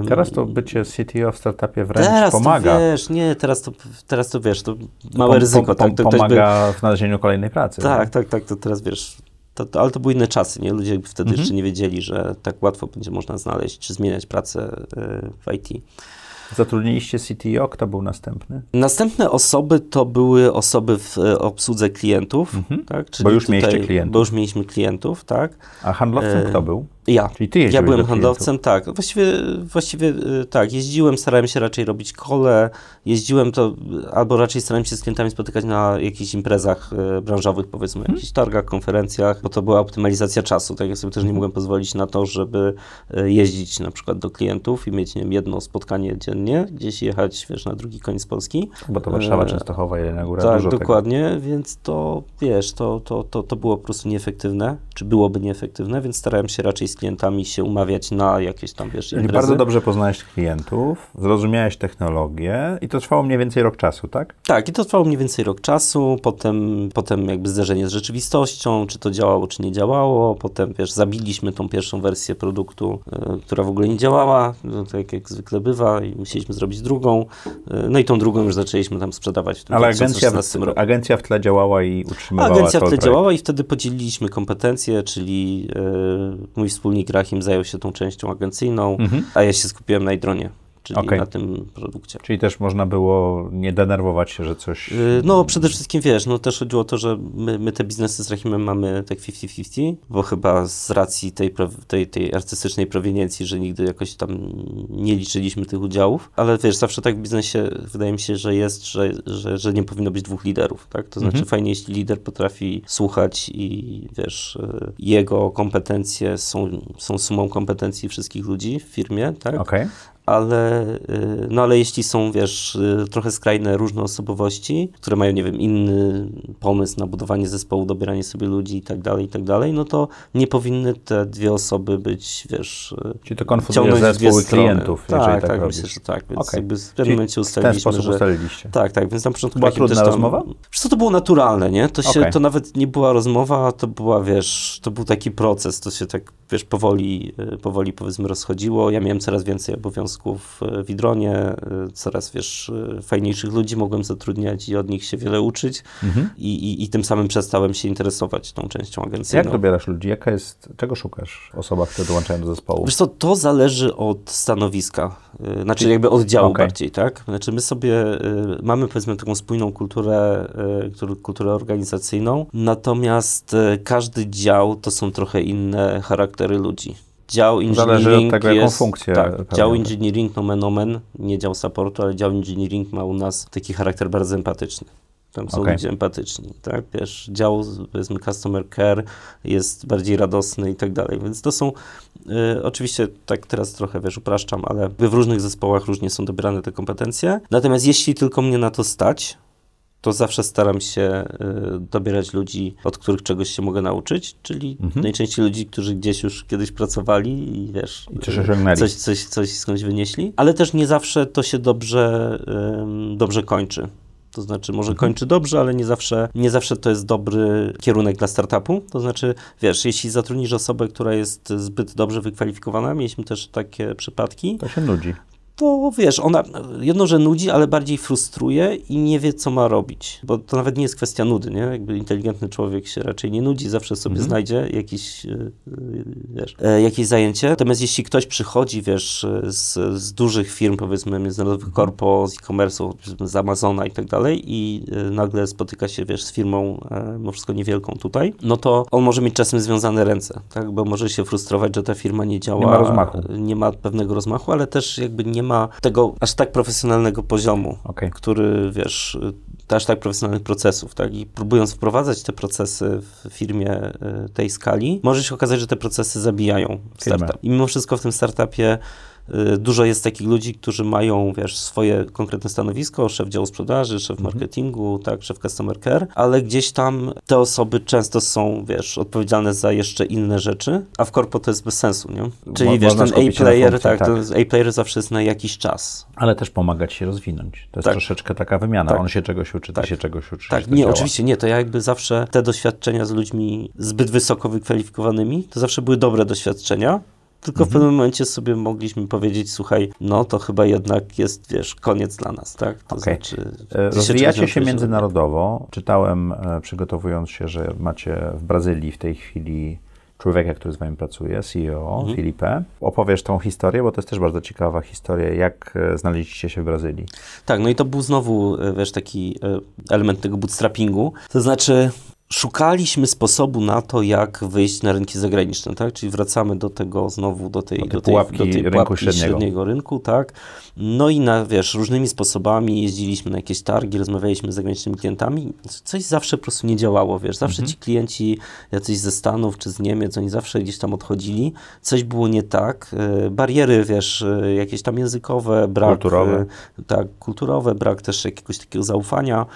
Teraz to bycie CTO w startupie wręcz teraz pomaga. to wiesz, nie, teraz to, teraz to wiesz, to małe Pom- ryzyko. pom- tak, to ktoś by, pomaga w znalezieniu kolejnej pracy. tak, tak, tak, to teraz wiesz, to, to, ale to były inne czasy, nie? Ludzie jakby wtedy Mhm. jeszcze nie wiedzieli, że tak łatwo będzie można znaleźć, czy zmieniać pracę y, w IT. Zatrudniliście CTO, kto był następny? Następne osoby to były osoby w e, obsłudze klientów, tak? Czyli Mhm. Bo już mieliście klientów. Bo już mieliśmy klientów, tak? A handlowcem E, kto był? Ja. Czyli ty Ja byłem handlowcem, tak. Właściwie, właściwie y, tak. Jeździłem, starałem się raczej robić kole. Jeździłem to, albo raczej starałem się z klientami spotykać na jakichś imprezach y, branżowych, powiedzmy, Mhm. jakichś targach, konferencjach, bo to była optymalizacja czasu. Tak, ja sobie też nie mogłem pozwolić na to, żeby y, jeździć na przykład do klientów i mieć, nie wiem, jedno spotkanie dziennie, gdzieś jechać, wiesz, na drugi koniec Polski. Bo to Warszawa, Częstochowa, Jelenia Góra, Tak, dużo dokładnie, więc to, wiesz, to, to, to, to było po prostu nieefektywne, czy byłoby nieefektywne, więc starałem się raczej z klientami się umawiać na jakieś tam, wiesz, Czyli imprezy. bardzo dobrze poznałeś klientów, zrozumiałeś technologię i to trwało mniej więcej rok czasu, tak? Tak, i to trwało mniej więcej rok czasu, potem, potem jakby zderzenie z rzeczywistością, czy to działało, czy nie działało, potem, wiesz, zabiliśmy tą pierwszą wersję produktu, y, która w ogóle nie działała, no, tak jak zwykle bywa i musieliśmy zrobić drugą, y, no i tą drugą już zaczęliśmy tam sprzedawać w tym Ale agencja, 2016 roku. agencja w tle działała i utrzymywała Agencja cały wtedy projekt. działała i wtedy podzieliliśmy kompetencje, czyli e, mój wspólnik Rahim zajął się tą częścią agencyjną, Mhm. a ja się skupiłem na Idronie, czyli Okej. na tym produkcie. Czyli też można było nie denerwować się, że coś... E, No, przede wszystkim wiesz, no też chodziło o to, że my, my te biznesy z Rahimem mamy tak 50-50, bo chyba z racji tej, tej, tej artystycznej proweniencji, że nigdy jakoś tam nie liczyliśmy tych udziałów, ale wiesz, zawsze tak w biznesie wydaje mi się, że jest, że, że, że nie powinno być dwóch liderów, tak? To znaczy fajnie, jeśli lider potrafi słuchać i wiesz, e, jego kompetencje są, są sumą kompetencji wszystkich ludzi w firmie, tak? Okej. Ale, y, no ale jeśli są, wiesz, y, trochę skrajne różne osobowości, które mają, nie wiem, inny pomysł na budowanie zespołu, dobieranie sobie ludzi i tak dalej, i tak dalej, no to nie powinny te dwie osoby być, wiesz, y, Czyli to konfunduje zespoły klientów, jeżeli tak, tak, tak, robisz. myślę, że tak, więc Okej. jakby w pewnym momencie w ten ustaliliśmy, sposób że... ustaliliście. Tak, tak, więc na początku Była trudna tam, rozmowa? Co, to było naturalne, nie? To się, Okej. to nawet nie była rozmowa, to była, wiesz, to był taki proces, to się tak, wiesz, powoli, powoli powiedzmy rozchodziło. Ja miałem coraz więcej obowiązków y, w Idronie, y, coraz, wiesz, y, fajniejszych ludzi mogłem zatrudniać i od nich się wiele uczyć Mhm. i, i, i tym samym przestałem się interesować tą częścią agencyjną. Jak dobierasz ludzi? Jaka jest, czego szukasz w osobach, które dołączają do zespołu? Wiesz co, to zależy od stanowiska, znaczy jakby oddziału Okej. bardziej, tak? Znaczy my sobie y, mamy powiedzmy taką spójną kulturę, y, kulturę organizacyjną, natomiast y, każdy dział to są trochę inne charaktery ludzi. Dział engineering Zależy od tego, jaką jest, funkcję Tak, dział engineering nomen omen, nie dział supportu, ale dział engineering ma u nas taki charakter bardzo empatyczny. Tam są Okej. ludzie empatyczni, tak? Wiesz, dział, powiedzmy, customer care jest bardziej radosny i tak dalej. Więc to są, y, oczywiście tak teraz trochę, wiesz, upraszczam, ale w różnych zespołach różnie są dobierane te kompetencje. Natomiast jeśli tylko mnie na to stać, to zawsze staram się y, dobierać ludzi, od których czegoś się mogę nauczyć, czyli Mhm. najczęściej ludzi, którzy gdzieś już kiedyś pracowali i wiesz, I coś y, coś, coś, coś skądś wynieśli, ale też nie zawsze to się dobrze, ym, dobrze kończy. To znaczy, może kończy dobrze, ale nie zawsze, nie zawsze to jest dobry kierunek dla startupu. To znaczy, wiesz, jeśli zatrudnisz osobę, która jest zbyt dobrze wykwalifikowana, mieliśmy też takie przypadki, To się nudzi. To wiesz, ona jedno, że nudzi, ale bardziej frustruje i nie wie, co ma robić. Bo to nawet nie jest kwestia nudy, nie? Jakby inteligentny człowiek się raczej nie nudzi, zawsze sobie Mhm. znajdzie jakiś, e, e, wiesz, e, jakieś zajęcie. Natomiast jeśli ktoś przychodzi, wiesz, z, z dużych firm, powiedzmy, międzynarodowych Mhm. korpo, z e-commerce'u, z Amazona i tak dalej i nagle spotyka się, wiesz, z firmą, mimo wszystko niewielką tutaj, no to on może mieć czasem związane ręce, tak? Bo może się frustrować, że ta firma nie działa. Nie ma rozmachu. Nie ma pewnego rozmachu, ale też jakby nie ma tego aż tak profesjonalnego poziomu, Okej. który, wiesz, y, aż tak profesjonalnych procesów, tak? I próbując wprowadzać te procesy w firmie y, tej skali, może się okazać, że te procesy zabijają Firmę. startup. I mimo wszystko w tym startupie dużo jest takich ludzi, którzy mają, wiesz, swoje konkretne stanowisko, szef działu sprzedaży, szef Mhm. marketingu, tak, szef customer care, ale gdzieś tam te osoby często są, wiesz, odpowiedzialne za jeszcze inne rzeczy, a w korpo to jest bez sensu, nie? Czyli, Mo- wiesz, ten A-player, tak, tak. A-player zawsze jest na jakiś czas. Ale też pomagać się rozwinąć. To jest Tak. troszeczkę taka wymiana. Tak. On się czegoś uczy, ty Tak. się czegoś uczysz. Tak, nie, działa. oczywiście nie. To ja jakby zawsze te doświadczenia z ludźmi zbyt wysoko wykwalifikowanymi, to zawsze były dobre doświadczenia. Tylko Mhm. w pewnym momencie sobie mogliśmy powiedzieć, słuchaj, no to chyba jednak jest, wiesz, koniec dla nas, tak? To Okej. znaczy... E, Rozwijacie się międzynarodowo. Czytałem, e, przygotowując się, że macie w Brazylii w tej chwili człowieka, który z wami pracuje, CEO, Mhm. Filipe. Opowiesz tą historię, bo to jest też bardzo ciekawa historia, jak e, znaleźliście się w Brazylii. Tak, no i to był znowu, wiesz, taki element tego bootstrappingu. To znaczy, szukaliśmy sposobu na to, jak wyjść na rynki zagraniczne, tak? Czyli wracamy do tego znowu, do tej, Do tej do tej, pułapki do tej rynku pułapki średniego. średniego rynku, tak? No i na, wiesz, różnymi sposobami jeździliśmy na jakieś targi, rozmawialiśmy z zagranicznymi klientami. Coś zawsze po prostu nie działało, wiesz. Zawsze Mhm. ci klienci, jacyś ze Stanów czy z Niemiec, oni zawsze gdzieś tam odchodzili. Coś było nie tak. E, Bariery, wiesz, e, jakieś tam językowe, brak... Kulturowe. e, tak, kulturowe, brak też jakiegoś takiego zaufania,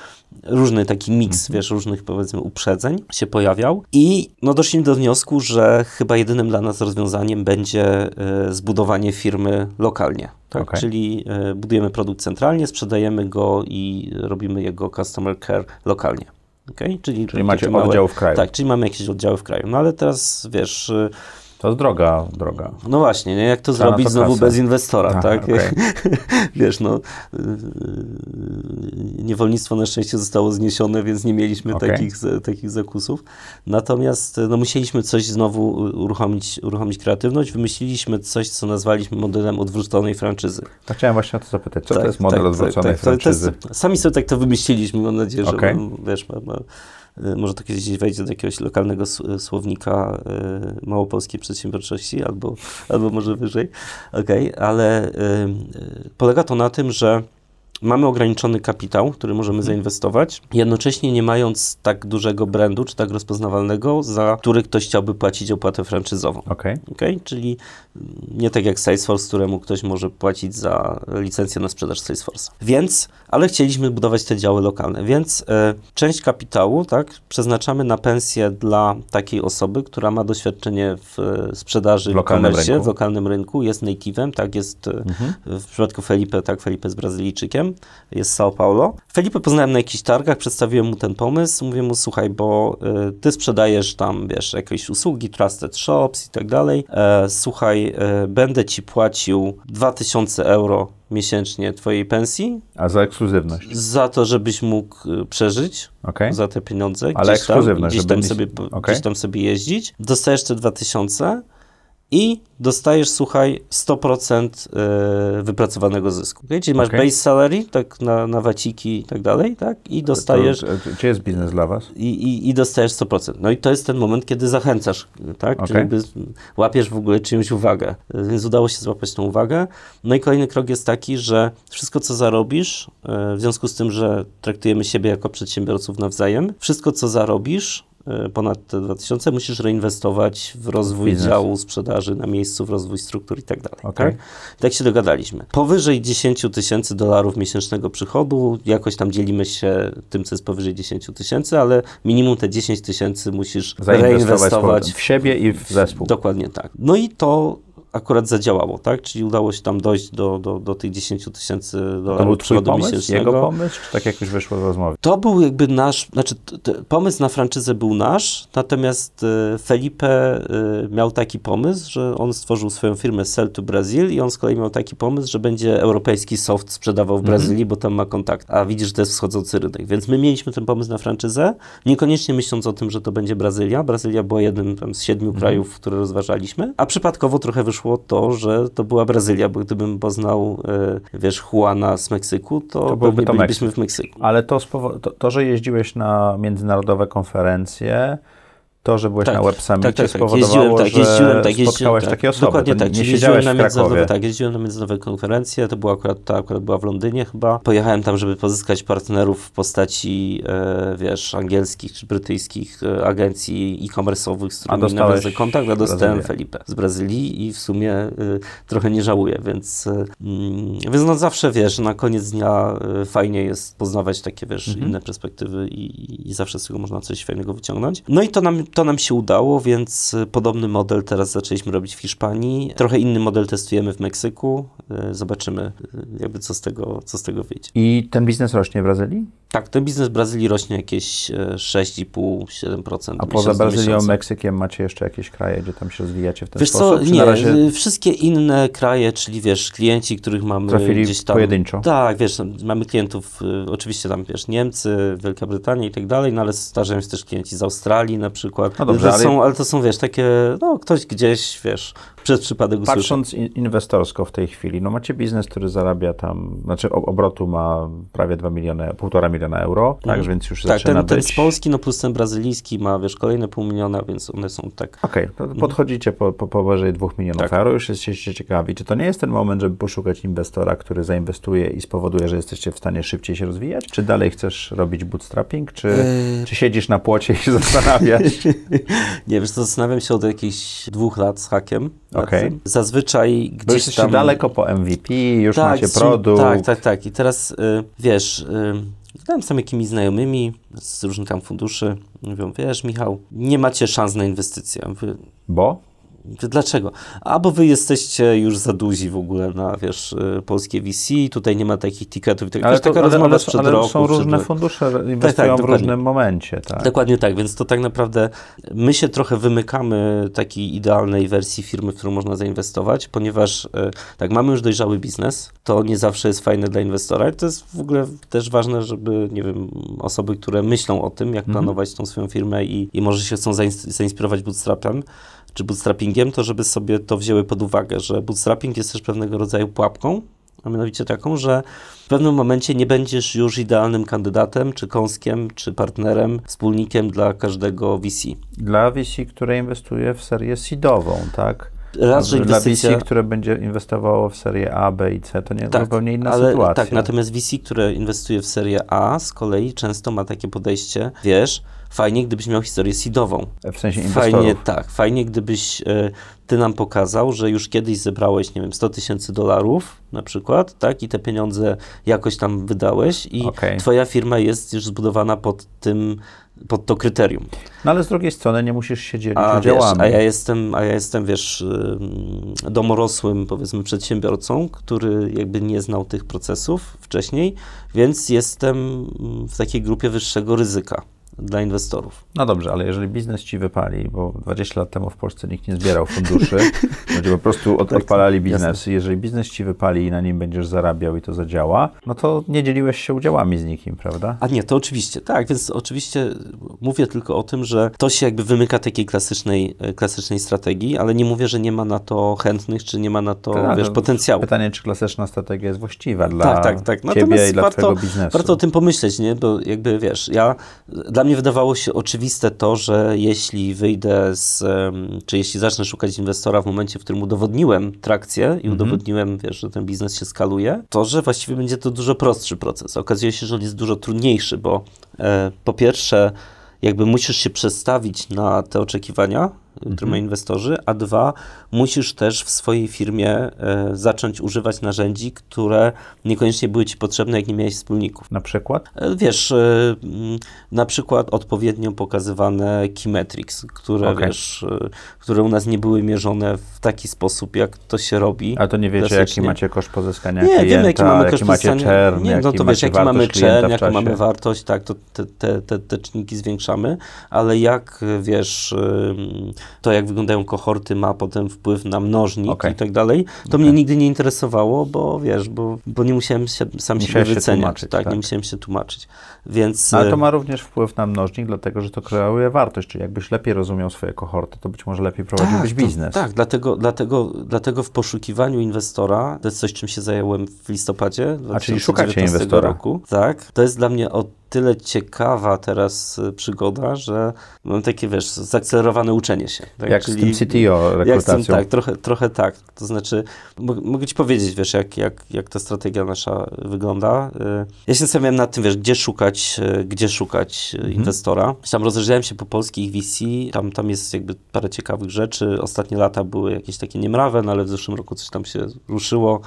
różny taki miks, wiesz, różnych powiedzmy uprzedzeń się pojawiał i no doszliśmy do wniosku, że chyba jedynym dla nas rozwiązaniem będzie e, zbudowanie firmy lokalnie. Tak? Okej. Czyli e, budujemy produkt centralnie, sprzedajemy go i robimy jego customer care lokalnie. Okay? Czyli, Czyli macie oddział w kraju. Tak, czyli mamy jakieś oddziały w kraju. No ale teraz, wiesz, e, To jest droga, droga. no właśnie, nie? jak to zrobić to znowu bez inwestora, Aha, tak? okej. Wiesz, no, yy, niewolnictwo na szczęście zostało zniesione, więc nie mieliśmy Okej. takich, takich zakusów. Natomiast no, musieliśmy coś znowu uruchomić, uruchomić kreatywność. Wymyśliliśmy coś, co nazwaliśmy modelem odwróconej franczyzy. To chciałem właśnie o to zapytać. Co Tak, to jest model tak, odwróconej tak, tak. To- to franczyzy? jest- Sami sobie tak to wymyśliliśmy, mam nadzieję, że wiesz, ma, ma, może to kiedyś wejdzie do jakiegoś lokalnego s- słownika y, małopolskiej przedsiębiorczości, albo, albo może wyżej. Okej, ale y, y, polega to na tym, że mamy ograniczony kapitał, który możemy Mhm. zainwestować, jednocześnie nie mając tak dużego brandu, czy tak rozpoznawalnego, za który ktoś chciałby płacić opłatę franczyzową. Okej. Okay? Czyli nie tak jak Salesforce, któremu ktoś może płacić za licencję na sprzedaż Salesforce. Więc, ale chcieliśmy budować te działy lokalne, więc e, część kapitału tak, przeznaczamy na pensję dla takiej osoby, która ma doświadczenie w e, sprzedaży W lokalnym e-commerce, rynku. w lokalnym rynku, jest native'em, tak, jest e, Mhm. w przypadku Felipe, tak, Felipe jest Brazylijczykiem, jest z São Paulo. Felipe poznałem na jakichś targach, przedstawiłem mu ten pomysł, mówię mu, słuchaj, bo y, ty sprzedajesz tam, wiesz, jakieś usługi, Trusted Shops i tak dalej, e, słuchaj, e, będę ci płacił 2000 euro miesięcznie twojej pensji A za ekskluzywność. za to, żebyś mógł y, przeżyć Okej. za te pieniądze. Ale gdzieś tam, ekskluzywność, gdzieś żeby tam, nie- sobie, okej. gdzieś tam sobie jeździć. Dostajesz te 2000 i dostajesz, słuchaj, 100% e, wypracowanego zysku. Okay? Czyli masz Okay. base salary, tak, na, na waciki i tak dalej, tak? I dostajesz... To, czy jest biznes dla was? I, i, I dostajesz 100%. No i to jest ten moment, kiedy zachęcasz, tak? Czyli Okej. jakby łapiesz w ogóle czyjąś uwagę. Więc udało się złapać tą uwagę. No i kolejny krok jest taki, że wszystko, co zarobisz, e, w związku z tym, że traktujemy siebie jako przedsiębiorców nawzajem, wszystko, co zarobisz, e, ponad te 2000, musisz reinwestować w rozwój Biznes. działu sprzedaży na miejscu, w rozwój struktur i tak dalej. Okej. Tak? Tak się dogadaliśmy. Powyżej 10 tysięcy dolarów miesięcznego przychodu, jakoś tam dzielimy się tym, co jest powyżej 10 tysięcy, ale minimum te 10 tysięcy musisz reinwestować w siebie i w zespół. Dokładnie tak. No i to akurat zadziałało, tak? Czyli udało się tam dojść do, do, do tych 10 tysięcy dolarów przychodu pomysł, miesięcznego. jego pomysł, czy tak jakoś wyszło w rozmowie? To był jakby nasz, znaczy pomysł na franczyzę był nasz, natomiast e, Felipe e, miał taki pomysł, że on stworzył swoją firmę Sell to Brazil i on z kolei miał taki pomysł, że będzie europejski soft sprzedawał w Brazylii, bo tam ma kontakt, a widzisz, że to jest wschodzący rynek. Więc my mieliśmy ten pomysł na franczyzę, niekoniecznie myśląc o tym, że to będzie Brazylia. Brazylia była jednym tam z siedmiu krajów, które rozważaliśmy, a przypadkowo trochę wyszło to, że to była Brazylia, bo gdybym poznał, e, wiesz, Juana z Meksyku, to, To byłby to bylibyśmy w Meksyku. Ale to, to, to, że jeździłeś na międzynarodowe konferencje, to, że byłeś Tak, na Web Summitie tak, tak, tak. spowodowało, Jeździłem, tak, że jeździłem, tak, spotkałeś jeździłem, tak. takie osoby. Dokładnie to tak. Nie siedziałeś w na międzynarodowe, Krakowie. tak, jeździłem na międzynarodowe konferencje, to było akurat, to akurat była w Londynie chyba. Pojechałem tam, żeby pozyskać partnerów w postaci, e, wiesz, angielskich czy brytyjskich e, agencji e-commerce'owych, z którymi nawiązałem kontakt, a dostałem. Felipe z Brazylii i w sumie e, trochę nie żałuję, więc, e, mm, więc no zawsze, wiesz, na koniec dnia e, fajnie jest poznawać takie, wiesz, Mhm. inne perspektywy i, i zawsze z tego można coś fajnego wyciągnąć. No i to nam, to nam się udało, więc e, podobny model teraz zaczęliśmy robić w Hiszpanii. Trochę inny model testujemy w Meksyku. E, Zobaczymy, e, jakby co z tego, co z tego wyjdzie. I ten biznes rośnie w Brazylii? Tak, ten biznes w Brazylii rośnie jakieś e, 6,5-7%. A poza Brazylią. Meksykiem macie jeszcze jakieś kraje, gdzie tam się rozwijacie w ten Wiesz co, sposób? Czy nie, razie y, wszystkie inne kraje, czyli wiesz, klienci, których mamy trafili gdzieś tam... pojedynczo? Tak, wiesz, mamy klientów, y, oczywiście tam, wiesz, Niemcy, Wielka Brytania i tak dalej, no ale zdarzają się też klienci z Australii na przykład. No dobrze, ale- są, ale to są, wiesz, takie, no ktoś gdzieś, wiesz, przez przypadek usłyszał. Patrząc in- inwestorsko w tej chwili, no macie biznes, który zarabia tam, znaczy obrotu ma prawie 2 miliony, 1,5 miliona euro, tak, więc już Tak, zaczyna ten, ten być... z Polski, no plus ten brazylijski ma, wiesz, kolejne pół miliona, więc one są tak... Okej, to podchodzicie po, po powyżej 2 milionów Tak. euro, już jesteście ciekawi. Czy to nie jest ten moment, żeby poszukać inwestora, który zainwestuje i spowoduje, że jesteście w stanie szybciej się rozwijać? Czy dalej chcesz robić bootstrapping, czy, Yy. czy siedzisz na płocie i się zastanawiasz? Nie, wiesz, to zastanawiam się od jakichś dwóch lat z hakiem. Tym. Zazwyczaj Bo gdzieś jesteście tam... daleko po MVP, już macie z- produkt. Tak, tak, tak. I teraz, y, wiesz, y, gadałem z tam jakimiś znajomymi z różnych tam funduszy. Mówią, wiesz, Michał, nie macie szans na inwestycje. Mówię, Bo? Dlaczego? Albo wy jesteście już za duzi w ogóle na, wiesz, y, polskie VC, tutaj nie ma takich ticketów. Tak, wiesz, taka ale, rozmowa ale, sprzed ale roku. są przed różne roku. fundusze, inwestują tak, w dokładnie. różnym momencie. Tak. Dokładnie tak, więc to tak naprawdę my się trochę wymykamy takiej idealnej wersji firmy, w którą można zainwestować, ponieważ e, tak, mamy już dojrzały biznes, to nie zawsze jest fajne dla inwestora i to jest w ogóle też ważne, żeby, nie wiem, osoby, które myślą o tym, jak planować tą swoją firmę i, i może się chcą zains- zainspirować bootstrapem, czy bootstrappingiem, to żeby sobie to wzięły pod uwagę, że bootstrapping jest też pewnego rodzaju pułapką, a mianowicie taką, że w pewnym momencie nie będziesz już idealnym kandydatem, czy kąskiem, czy partnerem, wspólnikiem dla każdego VC. Dla VC, które inwestuje w serię seedową, tak? Raz, że Dla inwestycja... VC, które będzie inwestowało w serię A, B i C, to nie Tak, zupełnie inna ale, sytuacja. Tak, natomiast VC, które inwestuje w serię A, z kolei często ma takie podejście, wiesz, fajnie, gdybyś miał historię seedową. w sensie inwestorów. Fajnie, tak, fajnie, gdybyś e, ty nam pokazał, że już kiedyś zebrałeś, nie wiem, 100 tysięcy dolarów na przykład, tak, i te pieniądze jakoś tam wydałeś i Okej. twoja firma jest już zbudowana pod tym, pod to kryterium. No ale z drugiej strony nie musisz się dzielić A, wiesz, udziałami. a ja jestem, a ja jestem, wiesz, ym, domorosłym, powiedzmy, przedsiębiorcą, który jakby nie znał tych procesów wcześniej, więc jestem w takiej grupie wyższego ryzyka. Dla inwestorów. No dobrze, ale jeżeli biznes ci wypali, bo 20 lat temu w Polsce nikt nie zbierał funduszy, ludzie po prostu od, Tak, odpalali biznes. Jeżeli biznes ci wypali i na nim będziesz zarabiał i to zadziała, no to nie dzieliłeś się udziałami z nikim, prawda? A nie, to oczywiście, tak, więc oczywiście mówię tylko o tym, że to się jakby wymyka takiej klasycznej, e, klasycznej strategii, ale nie mówię, że nie ma na to chętnych, czy nie ma na to, Tak, wiesz, no, potencjału. Pytanie, czy klasyczna strategia jest właściwa dla tak, tak, tak. ciebie i dla warto, twojego biznesu. warto o tym pomyśleć, nie? Bo jakby wiesz, ja, dla mnie wydawało się oczywiste to, że jeśli wyjdę z, czy jeśli zacznę szukać inwestora w momencie, w którym udowodniłem trakcję Mhm. i udowodniłem, wiesz, że ten biznes się skaluje, to, że właściwie będzie to dużo prostszy proces. Okazuje się, że on jest dużo trudniejszy, bo e, po pierwsze, jakby musisz się przestawić na te oczekiwania, które Mhm. mają inwestorzy, a dwa, musisz też w swojej firmie e, zacząć używać narzędzi, które niekoniecznie były ci potrzebne, jak nie miałeś wspólników. Na przykład? E, Wiesz, e, na przykład odpowiednio pokazywane key metrics, które, Okej. wiesz, które u nas nie były mierzone w taki sposób, jak to się robi. A to nie wiecie, jaki klasycznie. macie koszt pozyskania Nie, klienta, wiemy, jaki mamy koszt macie czern, Nie, no jaki to wiesz, jaki mamy czern, jaką mamy wartość, tak, to te, te, te, te czynniki zwiększamy, ale jak, wiesz, to jak wyglądają kohorty ma potem wpływ na mnożnik Okej. i tak dalej, to mnie nigdy nie interesowało, bo wiesz, bo, bo nie musiałem się, sam siebie musiałeś się wyceniać, tłumaczyć, tak, tak. nie musiałem się tłumaczyć, więc... No, ale to y, ma również wpływ na mnożnik, dlatego że to kreuje wartość. Czyli jakbyś lepiej rozumiał swoje kohorty, to być może lepiej prowadziłbyś to- biznes. Tak, dlatego, dlatego, dlatego w poszukiwaniu inwestora, to jest coś, czym się zająłem w listopadzie A, czyli szukacie 2019 inwestora. roku. Tak, to jest dla mnie o tyle ciekawa teraz y, przygoda, że mam takie, wiesz, zaakcelerowane uczenie się. Tak? Jak z tym CTO rekrutacją. tym, tak, trochę, trochę tak. To znaczy, mo- mogę ci powiedzieć, wiesz, jak, jak, jak ta strategia nasza wygląda. Y, Ja się zastanawiałem nad tym, wiesz, gdzie szukać, y, gdzie szukać Mhm. inwestora. Tam rozejrzałem się po polskich VC, tam, tam jest jakby parę ciekawych rzeczy. Ostatnie lata były jakieś takie niemrawe, no ale w zeszłym roku coś tam się ruszyło,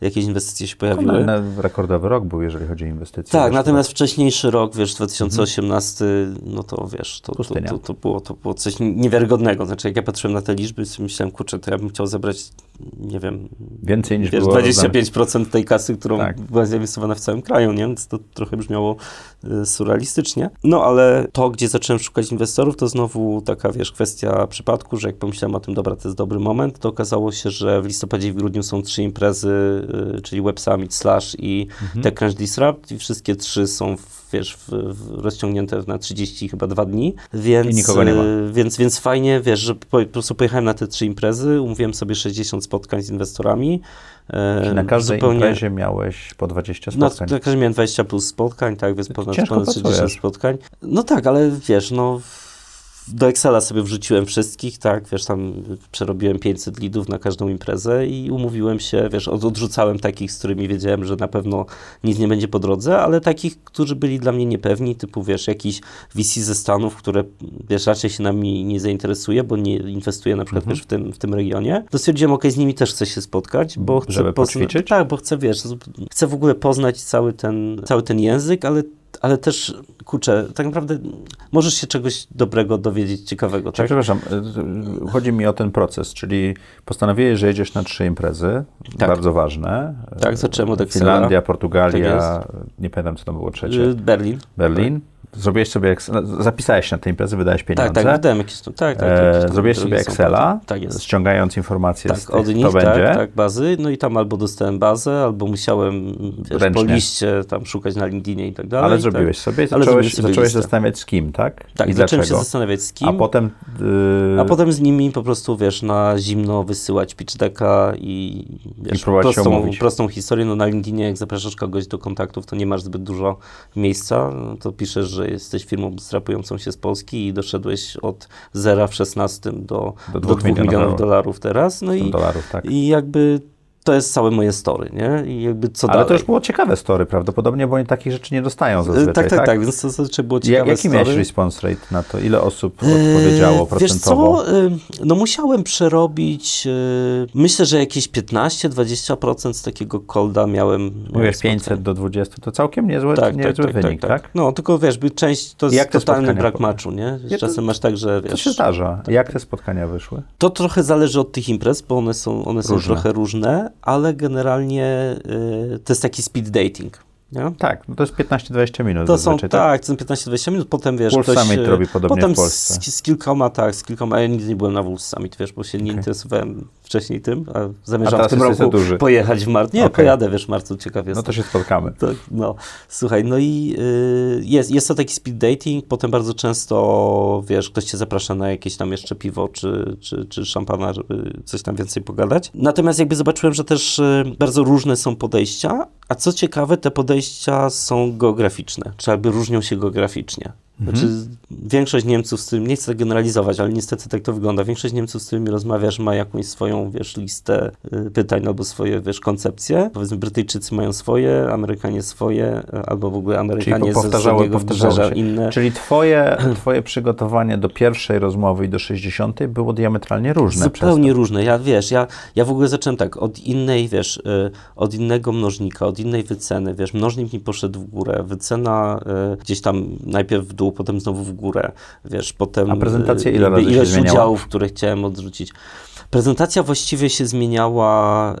jakieś inwestycje się pojawiły. No, no, rekordowy rok był, jeżeli chodzi o inwestycje. Tak, natomiast wcześniejszy rok, wiesz, 2018, no to wiesz, to, to, to, to, było, to było coś niewiarygodnego. Znaczy, jak ja patrzyłem na te liczby, myślałem, kurczę, to ja bym chciał zebrać, nie wiem, Więcej niż wiesz, było 25% tej kasy, którą Tak. była zainwestowana w całym kraju, nie? Więc to trochę brzmiało y, surrealistycznie. No, ale to, gdzie zacząłem szukać inwestorów, to znowu taka, wiesz, kwestia przypadku, że jak pomyślałem o tym, dobra, to jest dobry moment, to okazało się, że w listopadzie i w grudniu są trzy imprezy, czyli Web Summit, Slash i Mhm. TechCrunch Disrupt i wszystkie trzy są, w, wiesz, w, w rozciągnięte na 30 chyba dwa dni, więc, I nikogo nie ma. y, więc, więc fajnie, wiesz, że po, po prostu pojechałem na te trzy imprezy, umówiłem sobie 60 spotkań z inwestorami. Czyli na każdej zupełnie- imprezie miałeś po 20 no, spotkań. na każdym miałem 20 plus spotkań, tak, więc ponad, ponad 60 pracujesz. spotkań. No tak, ale wiesz, no do Excela sobie wrzuciłem wszystkich, tak, wiesz, tam przerobiłem 500 lidów na każdą imprezę i umówiłem się, wiesz, od, odrzucałem takich, z którymi wiedziałem, że na pewno nic nie będzie po drodze, ale takich, którzy byli dla mnie niepewni, typu, wiesz, jakiś VC ze Stanów, które, wiesz, raczej się nami nie zainteresuje, bo nie inwestuje na przykład, Mhm. wiesz, w tym, w tym regionie, to stwierdziłem, ok, z nimi też chcę się spotkać, bo chcę Żeby pozna- poćwiczyć? Tak, bo chcę, wiesz, chcę w ogóle poznać cały ten, cały ten język, ale ale też, kurczę, tak naprawdę możesz się czegoś dobrego dowiedzieć, ciekawego, tak? Przepraszam, y, chodzi mi o ten proces, czyli postanowiłeś, że jedziesz na trzy imprezy, Tak. bardzo ważne. Tak, zacząłem od Excela. Finlandia, Portugalia, Tak nie pamiętam, co tam było trzecie. Y, Berlin. Berlin. Zrobiłeś sobie, Excel- zapisałeś się na te imprezy, wydałeś pieniądze. Tak, tak, wydałem jakieś tak, tak. jakieś E, zrobiłeś sobie Excela. Tak jest. ściągając informacje z Tak, tych, od nich, kto będzie. tak, tak, bazy, no i tam albo dostałem bazę, albo musiałem, wiesz, Ręcznie. po liście tam szukać na LinkedInie i tak dalej. Ale tak. zrobiłeś sobie i Ale zacząłeś, sobie zacząłeś zastanawiać z kim, tak? Tak, I zacząłem się dlaczego? zastanawiać z kim. A potem... y, A potem z nimi po prostu, wiesz, na zimno wysyłać pitch decka i, wiesz, I się prostą, prostą historię. No na LinkedInie, jak zapraszasz kogoś do kontaktów, to nie masz zbyt dużo miejsca. No, to piszesz, że jesteś firmą strapującą się z Polski i doszedłeś od zera w 16 do, Do do, dwóch 2 milionów milionów dolarów teraz. No i, dolarów, tak. i jakby to jest całe moje story, nie? I jakby co Ale dalej. to już było ciekawe story prawdopodobnie, bo oni takich rzeczy nie dostają zazwyczaj, Y, tak, tak, tak, więc to zazwyczaj było ciekawe jaki miałeś story. response rate na to? Ile osób odpowiedziało Eee, Wiesz procentowo? co, y, no musiałem przerobić, myślę, że jakieś 15-20% z takiego kolda miałem. Mówisz miałem 500 do 20, to całkiem niezły, Tak, niezły tak, tak, wynik, tak, tak? tak. No, tylko wiesz, by część to jest totalny brak po- maczu, nie? Czasem masz tak, że wiesz... To się zdarza. Jak te spotkania wyszły? To trochę zależy od tych imprez, bo one są, one są Różne. trochę różne, ale generalnie y, to jest taki speed dating. Nie? Tak, no to jest 15-20 minut. To są, zazwyczaj, tak, to są 15-20 minut, potem wiesz, Wolf ktoś... Summit e, robi podobnie potem w Polsce. Z, z kilkoma, tak, z kilkoma, ja nigdy nie byłem na Wolf Summit, wiesz, bo się nie Okej. interesowałem wcześniej tym, a A zamierzam teraz w tym roku pojechać w marcu. Nie, Okej. pojadę, wiesz, w marcu, ciekaw No jestem. to się spotkamy. To, no, słuchaj, no i y, jest, jest to taki speed dating, potem bardzo często, wiesz, ktoś cię zaprasza na jakieś tam jeszcze piwo czy, czy, czy szampana, żeby coś tam więcej pogadać. Natomiast jakby zobaczyłem, że też y, bardzo różne są podejścia, a co ciekawe, te podejścia są geograficzne, czy jakby różnią się geograficznie. Znaczy, większość Niemców, z którymi, nie chcę generalizować, ale niestety tak to wygląda, większość Niemców, z którymi rozmawiasz, ma jakąś swoją, wiesz, listę y, pytań albo swoje, wiesz, koncepcje. Powiedzmy, Brytyjczycy mają swoje, Amerykanie swoje, y, albo w ogóle Amerykanie Czyli powtarzały, zachodniego powtarzały się. inne. Czyli twoje, twoje przygotowanie do pierwszej rozmowy i do 60 było diametralnie różne Zupełnie różne. Ja wiesz, ja, ja w ogóle zacząłem tak, od innej, wiesz, y, od innego mnożnika, od innej wyceny, wiesz, mnożnik mi poszedł w górę, wycena gdzieś tam najpierw w dół, potem znowu w górę, wiesz, potem... A prezentacja ile razy się ilość zmieniała? udziałów, które chciałem odrzucić. Prezentacja właściwie się zmieniała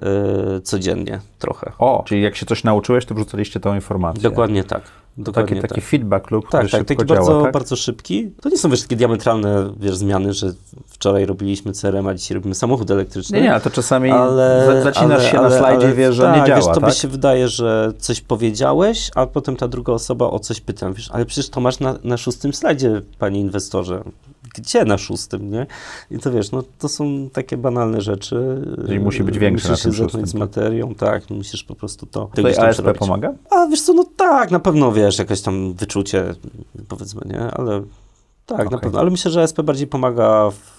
y, codziennie trochę. O, czyli jak się coś nauczyłeś, to wrzucaliście tą informację. Dokładnie tak. Taki, Dokładnie taki tak. feedback który Tak, tak, taki działa, bardzo, tak? bardzo szybki. To nie są wiesz, takie diametralne wiesz, zmiany, że wczoraj robiliśmy CRM, a dzisiaj robimy samochód elektryczny. Nie, nie, to czasami ale, za- zacinasz ale, się ale, na slajdzie wiesz, że tak, nie działa, wiesz, tobie tak? się wydaje, że coś powiedziałeś, a potem ta druga osoba o coś pyta. Wiesz, ale przecież to masz na, na szóstym slajdzie, panie inwestorze. Gdzie na szóstym, nie? I to wiesz, no to są takie banalne rzeczy. Czyli musi być większe musisz na tym się szóstym, z materią, tak, musisz po prostu to... Tutaj ASP pomaga? A wiesz co, no tak, na pewno wiesz, jakieś tam wyczucie, powiedzmy, nie? Ale tak, na Okej. pewno. Ale myślę, że ASP bardziej pomaga w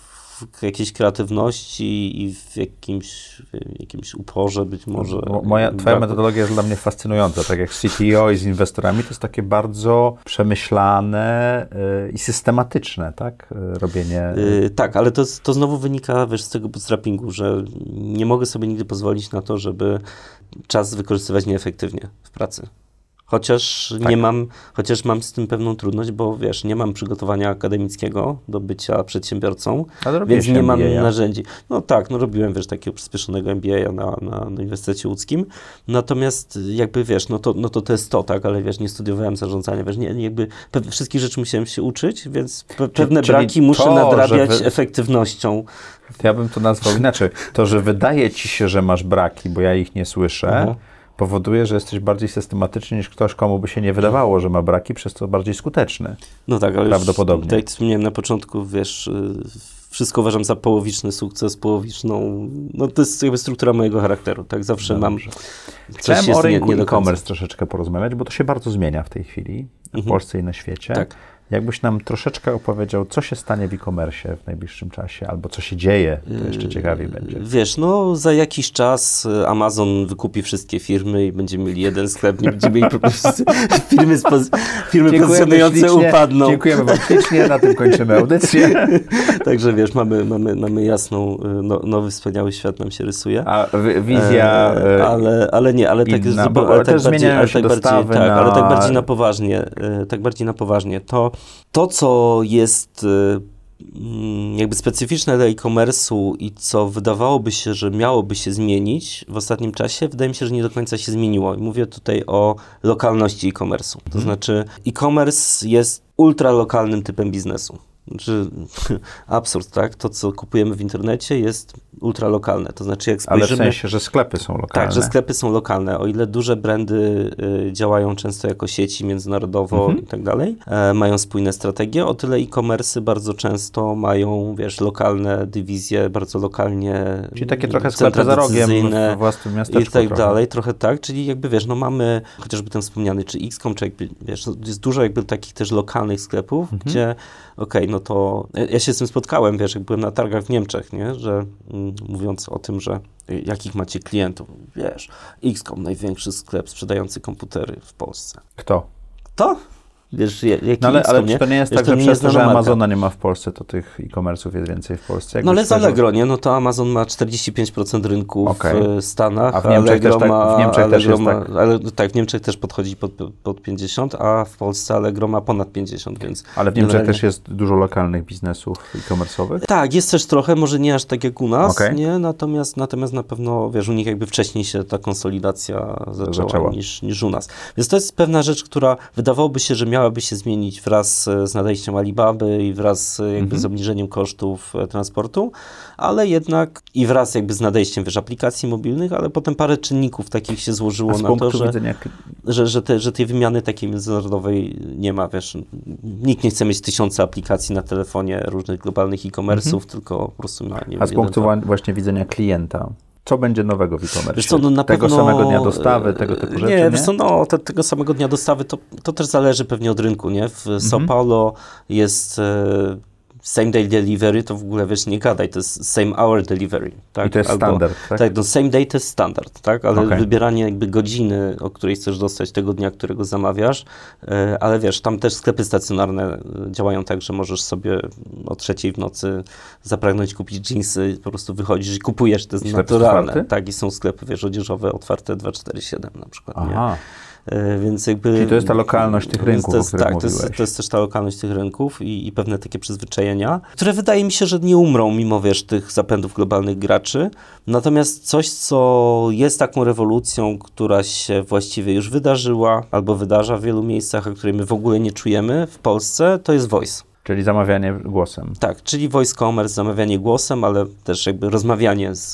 jakiejś kreatywności i w jakimś, w jakimś uporze być może. Mo- Moja, twoja braku- metodologia jest dla mnie fascynująca. Tak jak z CTO i z inwestorami, to jest takie bardzo przemyślane y, i systematyczne, tak? Y, Robienie. Yy, tak, ale to, to znowu wynika wiesz, z tego bootstrappingu, że nie mogę sobie nigdy pozwolić na to, żeby czas wykorzystywać nieefektywnie w pracy. Chociaż Tak. nie mam, chociaż mam z tym pewną trudność, bo wiesz, nie mam przygotowania akademickiego do bycia przedsiębiorcą, więc nie mam MBA. narzędzi. No tak, no robiłem, wiesz, takiego przyspieszonego MBA na, na, na Uniwersytecie Łódzkim, natomiast jakby, wiesz, no to, no to to jest to, tak, ale wiesz, nie studiowałem zarządzania, wiesz, nie, nie jakby wszystkich rzeczy musiałem się uczyć, więc pe- pewne czyli braki muszę to, nadrabiać wy- efektywnością. Ja bym to nazwał inaczej. To, że wydaje ci się, że masz braki, bo ja ich nie słyszę, Mhm. Powoduje, że jesteś bardziej systematyczny niż ktoś, komu by się nie wydawało, że ma braki, przez to bardziej skuteczny. No tak, ale Prawdopodobnie. Już, tak jak wspomniałem na początku, wiesz, y, wszystko uważam za połowiczny sukces, połowiczną, no to jest jakby struktura mojego charakteru, tak, zawsze mam Dobrze. coś Chciałem o rynku e-commerce troszeczkę porozmawiać, bo to się bardzo zmienia w tej chwili w Mhm. Polsce i na świecie. Tak. Jakbyś nam troszeczkę opowiedział, co się stanie w e-commerce w najbliższym czasie, albo co się dzieje, to jeszcze ciekawiej będzie. Wiesz, no za jakiś czas y, Amazon wykupi wszystkie firmy i będziemy mieli jeden sklep, nie będziemy mieli po prostu firmy, spoz- firmy pozycjonujące ślicznie, upadną. Dziękujemy Wam ślicznie, na tym kończymy audycję. Także wiesz, mamy, mamy, mamy jasną, y, no, nowy, wspaniały świat nam się rysuje. A wi- wizja... E, e, ale, ale nie, ale tak, inna, ale tak bardziej, ale tak bardziej, tak, ale tak na- bardziej na poważnie, tak bardziej na poważnie. To, to co jest e, mm, jakby specyficzne dla e-commerce'u i co wydawałoby się, że miałoby się zmienić w ostatnim czasie, wydaje mi się, że nie do końca się zmieniło. I Mówię tutaj o lokalności e-commerce'u. To znaczy e-commerce jest ultralokalnym typem biznesu. Znaczy, absurd, tak? To, co kupujemy w internecie jest ultralokalne. To znaczy, jak ale w spojrzymy... sensie, że sklepy są lokalne. Tak, że sklepy są lokalne. O ile duże brandy y, działają często jako sieci międzynarodowo Mhm. i tak dalej, e, mają spójne strategie, o tyle e-commerce bardzo często mają, wiesz, lokalne dywizje, bardzo lokalnie Czyli takie trochę centra sklepy za rogiem w własnym miasteczku. i tak trochę. dalej, trochę tak, czyli jakby wiesz, no mamy chociażby ten wspomniany, czy XCOM, czy jakby, wiesz, jest dużo jakby takich też lokalnych sklepów, Mhm. gdzie okej, no to ja- się z tym spotkałem, wiesz, jak byłem na targach w Niemczech, nie, że mm, mówiąc o tym, że y, jakich macie klientów, wiesz, XCOM, największy sklep sprzedający komputery w Polsce. Kto? To? Wiesz, jaki no ale, ale nie? to nie jest wiesz, tak, że przez to, że znana marka. Amazona nie ma w Polsce, to tych e-commerce'ów jest więcej w Polsce? No ale z Allegro, nie? No to Amazon ma 45% rynku Okej. w Stanach, A w Niemczech Allegro też tak- ma, w Niemczech też Allegro jest ma, tak. Ale, tak, w Niemczech też podchodzi pod, pod 50, a w Polsce Allegro ma ponad 50, więc... Ale w Niemczech też jest dużo lokalnych biznesów e-commerce'owych? Tak, jest też trochę, może nie aż tak jak u nas, Okej. nie? Natomiast, natomiast na pewno, wiesz, u nich jakby wcześniej się ta konsolidacja zaczęła, Zaczęła. Niż, niż u nas. Więc to jest pewna rzecz, która wydawałoby się, że miałaby się zmienić wraz e, z nadejściem Alibaby i wraz e, jakby Mhm. z obniżeniem kosztów e, transportu, ale jednak i wraz jakby z nadejściem, wiesz, aplikacji mobilnych, ale potem parę czynników takich się złożyło na to, że że, że, te, że tej wymiany takiej międzynarodowej nie ma, wiesz, nikt nie chce mieć tysiące aplikacji na telefonie różnych globalnych e-commerce'ów, tylko po prostu ma, nie Mhm. A z jeden, punktu wa- właśnie widzenia klienta, co będzie nowego w e-commerce? Co, no tego pewno, samego dnia dostawy, tego typu rzeczy, Nie, nie? wiesz co, no te, tego samego dnia dostawy to, to też zależy pewnie od rynku, nie? W Mhm. São Paulo jest e, same day delivery, to w ogóle wiesz, nie gadaj, to jest same hour delivery, tak? I to jest Albo- standard, tak? Tak, no same day to jest standard, tak? Ale Okej. wybieranie jakby godziny, o której chcesz dostać tego dnia, którego zamawiasz, e, ale wiesz, tam też sklepy stacjonarne e, działają tak, że możesz sobie o trzeciej w nocy zapragnąć kupić jeansy, po prostu wychodzisz i kupujesz, to jest naturalne. otwarty? Tak, i są sklepy, wiesz, odzieżowe otwarte 247 na przykład, nie? Aha, E, Więc jakby... Czyli to jest ta lokalność tych rynków, to o jest, których Tak, to jest, to jest też ta lokalność tych rynków i, i pewne takie przyzwyczajenia, które wydaje mi się, że nie umrą mimo, wiesz, tych zapędów globalnych graczy. Natomiast coś, co jest taką rewolucją, która się właściwie już wydarzyła albo wydarza w wielu miejscach, a której my w ogóle nie czujemy w Polsce, to jest voice. Czyli zamawianie głosem. Tak, czyli voice commerce, zamawianie głosem, ale też jakby rozmawianie z,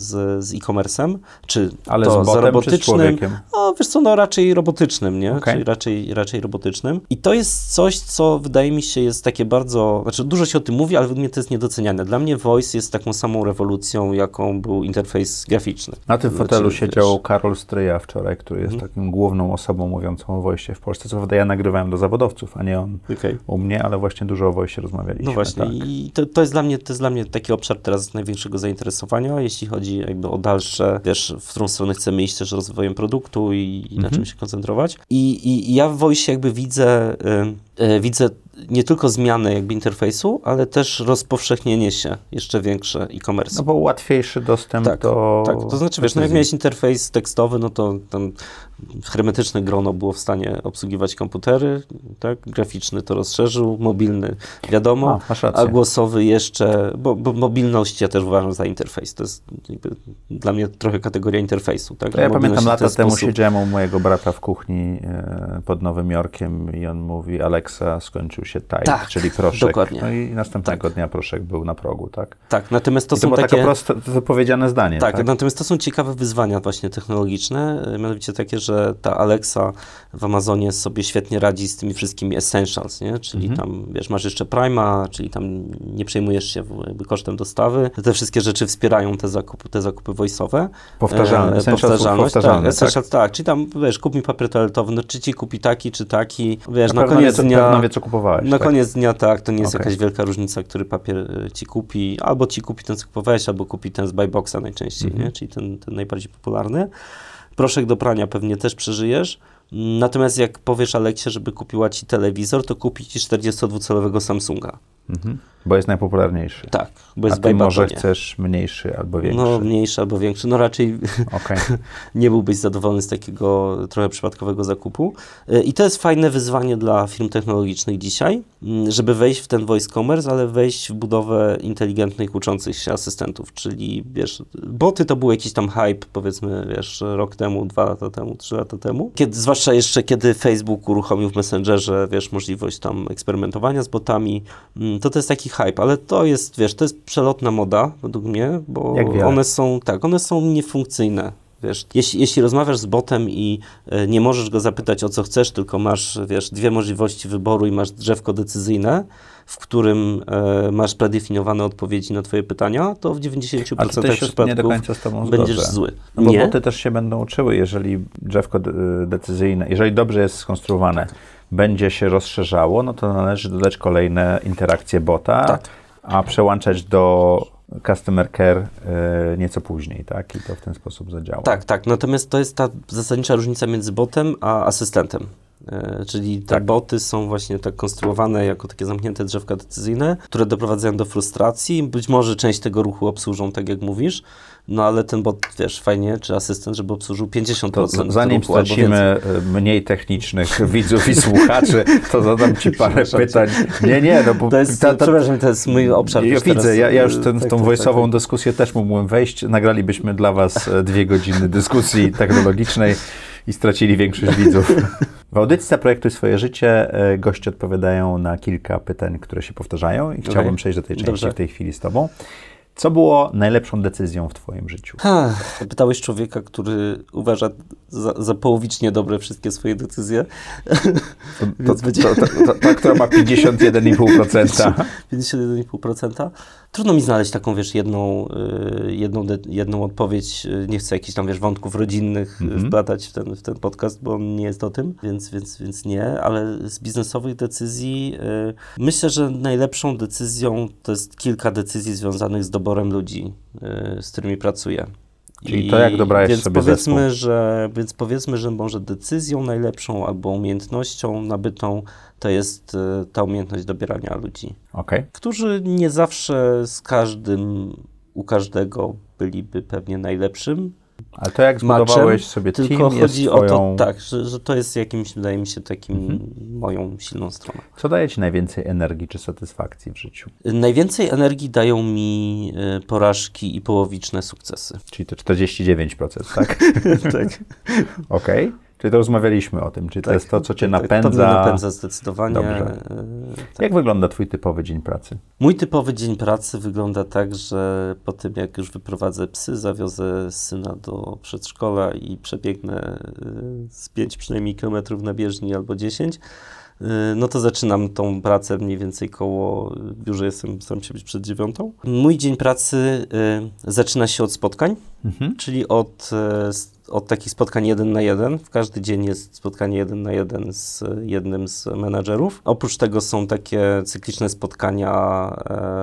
z, z e-commerce'em, czy Ale to z botem czy z robotycznym, człowiekiem? no wiesz co, no raczej robotycznym, nie? Okej. Czyli raczej, raczej robotycznym. I to jest coś, co wydaje mi się jest takie bardzo, znaczy dużo się o tym mówi, ale według mnie to jest niedoceniane. Dla mnie voice jest taką samą rewolucją, jaką był interfejs graficzny. Na tym fotelu Znaczy, siedział wiesz, Karol Stryja wczoraj, który jest Mhm. taką główną osobą mówiącą o wojście w Polsce. Co prawda ja nagrywałem do zawodowców, a nie on Okej. u mnie, ale właśnie dużo o wojście rozmawialiśmy. No właśnie, Tak. i to, to, jest dla mnie, to jest dla mnie taki obszar teraz największego zainteresowania, jeśli chodzi jakby o dalsze, wiesz, w którą stronę chcemy iść też rozwojem produktu i, i na Mhm. czym się koncentrować. I, i, i ja w Voice jakby widzę, y, y, widzę nie tylko zmianę jakby interfejsu, ale też rozpowszechnienie się jeszcze większe e-commerce. No bo łatwiejszy dostęp Tak, do... tak, to znaczy, wiesz, no jak miałeś interfejs tekstowy, no to tam hermetyczne grono było w stanie obsługiwać komputery, tak, graficzny to rozszerzył, mobilny wiadomo, A, a głosowy jeszcze, bo, bo mobilność ja też uważam za interfejs, to jest dla mnie trochę kategoria interfejsu, tak. To ja Mobilność pamiętam lata temu sposób. siedziałem u mojego brata w kuchni e, pod Nowym Jorkiem i on mówi Alexa, skończył się time, Tak, czyli proszek. dokładnie. No i następnego dnia proszek był na progu, tak? Tak, natomiast to I to są było takie... proste, wypowiedziane zdanie, Tak, tak? natomiast to są ciekawe wyzwania właśnie technologiczne, e, mianowicie takie, że ta Alexa w Amazonie sobie świetnie radzi z tymi wszystkimi essentials, nie? Czyli Mhm. tam, wiesz, masz jeszcze Prima, czyli tam nie przejmujesz się jakby kosztem dostawy. Te wszystkie rzeczy wspierają te zakupy, te zakupy voice'owe. Powtarzalne, E, powtarzalność, powtarzalne, tak, essentials, tak. Czyli tam, wiesz, kup mi papier toaletowy, no czy ci kupi taki, czy taki, wiesz, Na na, koniec dnia... wie, co kupowałeś. Na tak? koniec dnia tak, to nie jest Okej. jakaś wielka różnica, który papier e, ci kupi, albo ci kupi ten, co kupowałeś, albo kupi ten z Buyboxa najczęściej, Mhm. nie? czyli ten, ten najbardziej popularny. Proszek do prania pewnie też przeżyjesz. Natomiast jak powiesz Aleksie, żeby kupiła ci telewizor, to kupi ci 42-calowego Samsunga. Mhm. Bo jest najpopularniejszy. Tak, bo A jest ty może nie. chcesz mniejszy albo większy. No mniejszy albo większy. No raczej Okej. nie byłbyś zadowolony z takiego trochę przypadkowego zakupu. Y, I to jest fajne wyzwanie dla firm technologicznych dzisiaj, mm, żeby wejść w ten voice commerce, ale wejść w budowę inteligentnych, uczących się asystentów, czyli wiesz, boty to był jakiś tam hype, powiedzmy, wiesz, rok temu, dwa lata temu, trzy lata temu. Kiedy, zwłaszcza jeszcze kiedy Facebook uruchomił w Messengerze, wiesz, możliwość tam eksperymentowania z botami, mm, to to jest taki hype, ale to jest, wiesz, to jest przelotna moda według mnie, bo one są, tak, one są niefunkcyjne. Wiesz, jeśli, jeśli rozmawiasz z botem i e, nie możesz go zapytać o co chcesz, tylko masz, wiesz, dwie możliwości wyboru i masz drzewko decyzyjne, w którym e, masz predefiniowane odpowiedzi na twoje pytania, to w 90% Ale się nie do końca z tobą będziesz zgodzę. zły. No bo nie? boty też się będą uczyły, jeżeli drzewko de- decyzyjne, jeżeli dobrze jest skonstruowane, będzie się rozszerzało, no to należy dodać kolejne interakcje bota, Tak. a przełączać do customer care y, nieco później, tak? I to w ten sposób zadziała. Tak, tak. Natomiast to jest ta zasadnicza różnica między botem a asystentem. E, czyli te tak. boty są właśnie tak konstruowane jako takie zamknięte drzewka decyzyjne, które doprowadzają do frustracji. Być może część tego ruchu obsłużą, tak jak mówisz, no ale ten bot, wiesz, fajnie, czy asystent, żeby obsłużył 50% to Zanim ruchu, stracimy e, mniej technicznych widzów i słuchaczy, to zadam Ci parę pytań. Nie, nie, no bo... To jest, ta, ta, przepraszam, to jest mój obszar. Ja widzę, teraz, ja, ja, już ten, tak, tą tak, voice'ową tak, dyskusję też mógłbym wejść. Nagralibyśmy dla Was e, dwie godziny dyskusji technologicznej i stracili większość widzów. W audycji Projektuj swoje życie e, goście odpowiadają na kilka pytań, które się powtarzają i chciałbym okay. przejść do tej części Dobrze. w tej chwili z Tobą. Co było najlepszą decyzją w Twoim życiu? Ha, pytałeś człowieka, który uważa za, za połowicznie dobre wszystkie swoje decyzje. To, to, będzie... to, to, ta, która ma 51,5%. 51,5%. Trudno mi znaleźć taką, wiesz, jedną, y, jedną, jedną odpowiedź. Nie chcę jakichś tam, wiesz, wątków rodzinnych mm -hmm. wplatać w ten, w ten podcast, bo on nie jest o tym, więc, więc, więc nie. Ale z biznesowych decyzji y, myślę, że najlepszą decyzją to jest kilka decyzji związanych z doborem ludzi, y, z którymi pracuję. Czyli to, jak dobra jest więc sobie powiedzmy, zespół. że Więc powiedzmy, że może decyzją najlepszą albo umiejętnością nabytą to jest e, ta umiejętność dobierania ludzi, okay. którzy nie zawsze z każdym, u każdego byliby pewnie najlepszym, ale to jak zbudowałeś maczem, sobie team, tylko chodzi twoją... o to, tak, że, że, to jest jakimś, wydaje mi się, takim mhm. moją silną stroną. Co daje ci najwięcej energii czy satysfakcji w życiu? Najwięcej energii dają mi e, porażki i połowiczne sukcesy. Czyli to 49%, tak? tak. Okej. Okay. Czyli to rozmawialiśmy o tym, czyli tak, to jest to, co cię tak, napędza. To mnie napędza zdecydowanie. Dobrze. E, tak. Jak wygląda twój typowy dzień pracy? Mój typowy dzień pracy wygląda tak, że po tym jak już wyprowadzę psy, zawiozę syna do przedszkola i przebiegnę e, z 5 przynajmniej kilometrów na bieżni albo 10, e, no to zaczynam tą pracę mniej więcej koło, biurze jestem, staram się być przed dziewiątą. Mój dzień pracy zaczyna się od spotkań, mhm. czyli od od takich spotkań jeden na jeden. W każdy dzień jest spotkanie jeden na jeden z jednym z menadżerów. Oprócz tego są takie cykliczne spotkania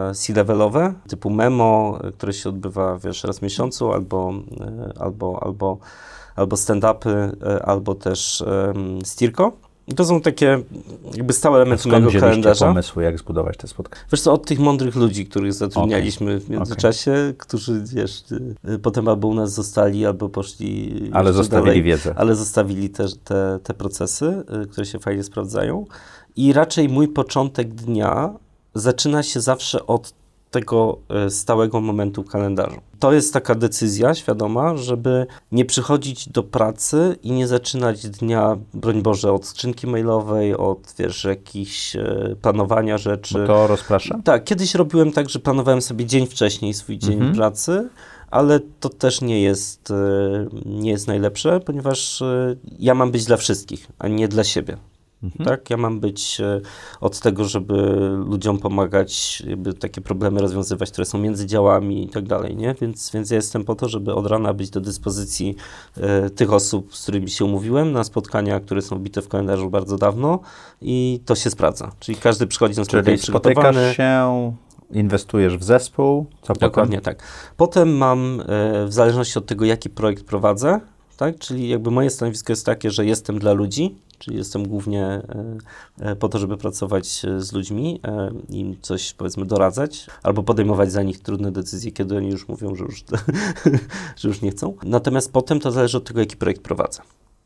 e, C-levelowe, typu memo, które się odbywa wiesz, raz w miesiącu, albo, e, albo, albo, albo stand-upy, e, albo też stirko. To są takie jakby stałe elementy mojego kalendarza. pomysły, jak zbudować te spotkania? Wiesz co, od tych mądrych ludzi, których zatrudnialiśmy okay. w międzyczasie, okay. którzy, wiesz, y, potem albo u nas zostali, albo poszli Ale zostawili dalej, wiedzę. Ale zostawili te, te, te procesy, y, które się fajnie sprawdzają. I raczej mój początek dnia zaczyna się zawsze od tego e, stałego momentu w kalendarzu. To jest taka decyzja świadoma, żeby nie przychodzić do pracy i nie zaczynać dnia, broń Boże, od skrzynki mailowej, od wiesz, jakichś e, planowania rzeczy. Bo to rozprasza? Tak, kiedyś robiłem tak, że planowałem sobie dzień wcześniej swój dzień mhm. pracy, ale to też nie jest, e, nie jest najlepsze, ponieważ ja mam być dla wszystkich, a nie dla siebie. Mhm. Tak, ja mam być e, od tego, żeby ludziom pomagać, jakby takie problemy rozwiązywać, które są między działami i tak dalej, nie? Więc, więc ja jestem po to, żeby od rana być do dyspozycji e, tych osób, z którymi się umówiłem na spotkania, które są bite w kalendarzu bardzo dawno i to się sprawdza. Czyli każdy przychodzi na spotkanie Czyli spotykasz się, inwestujesz w zespół, co Dokładnie potem? tak. Potem mam, e, w zależności od tego, jaki projekt prowadzę, tak? Czyli jakby moje stanowisko jest takie, że jestem dla ludzi, czyli jestem głównie e, e, po to, żeby pracować e, z ludźmi, im coś powiedzmy doradzać, albo podejmować za nich trudne decyzje, kiedy oni już mówią, że już, że już nie chcą. Natomiast potem to zależy od tego, jaki projekt prowadzę.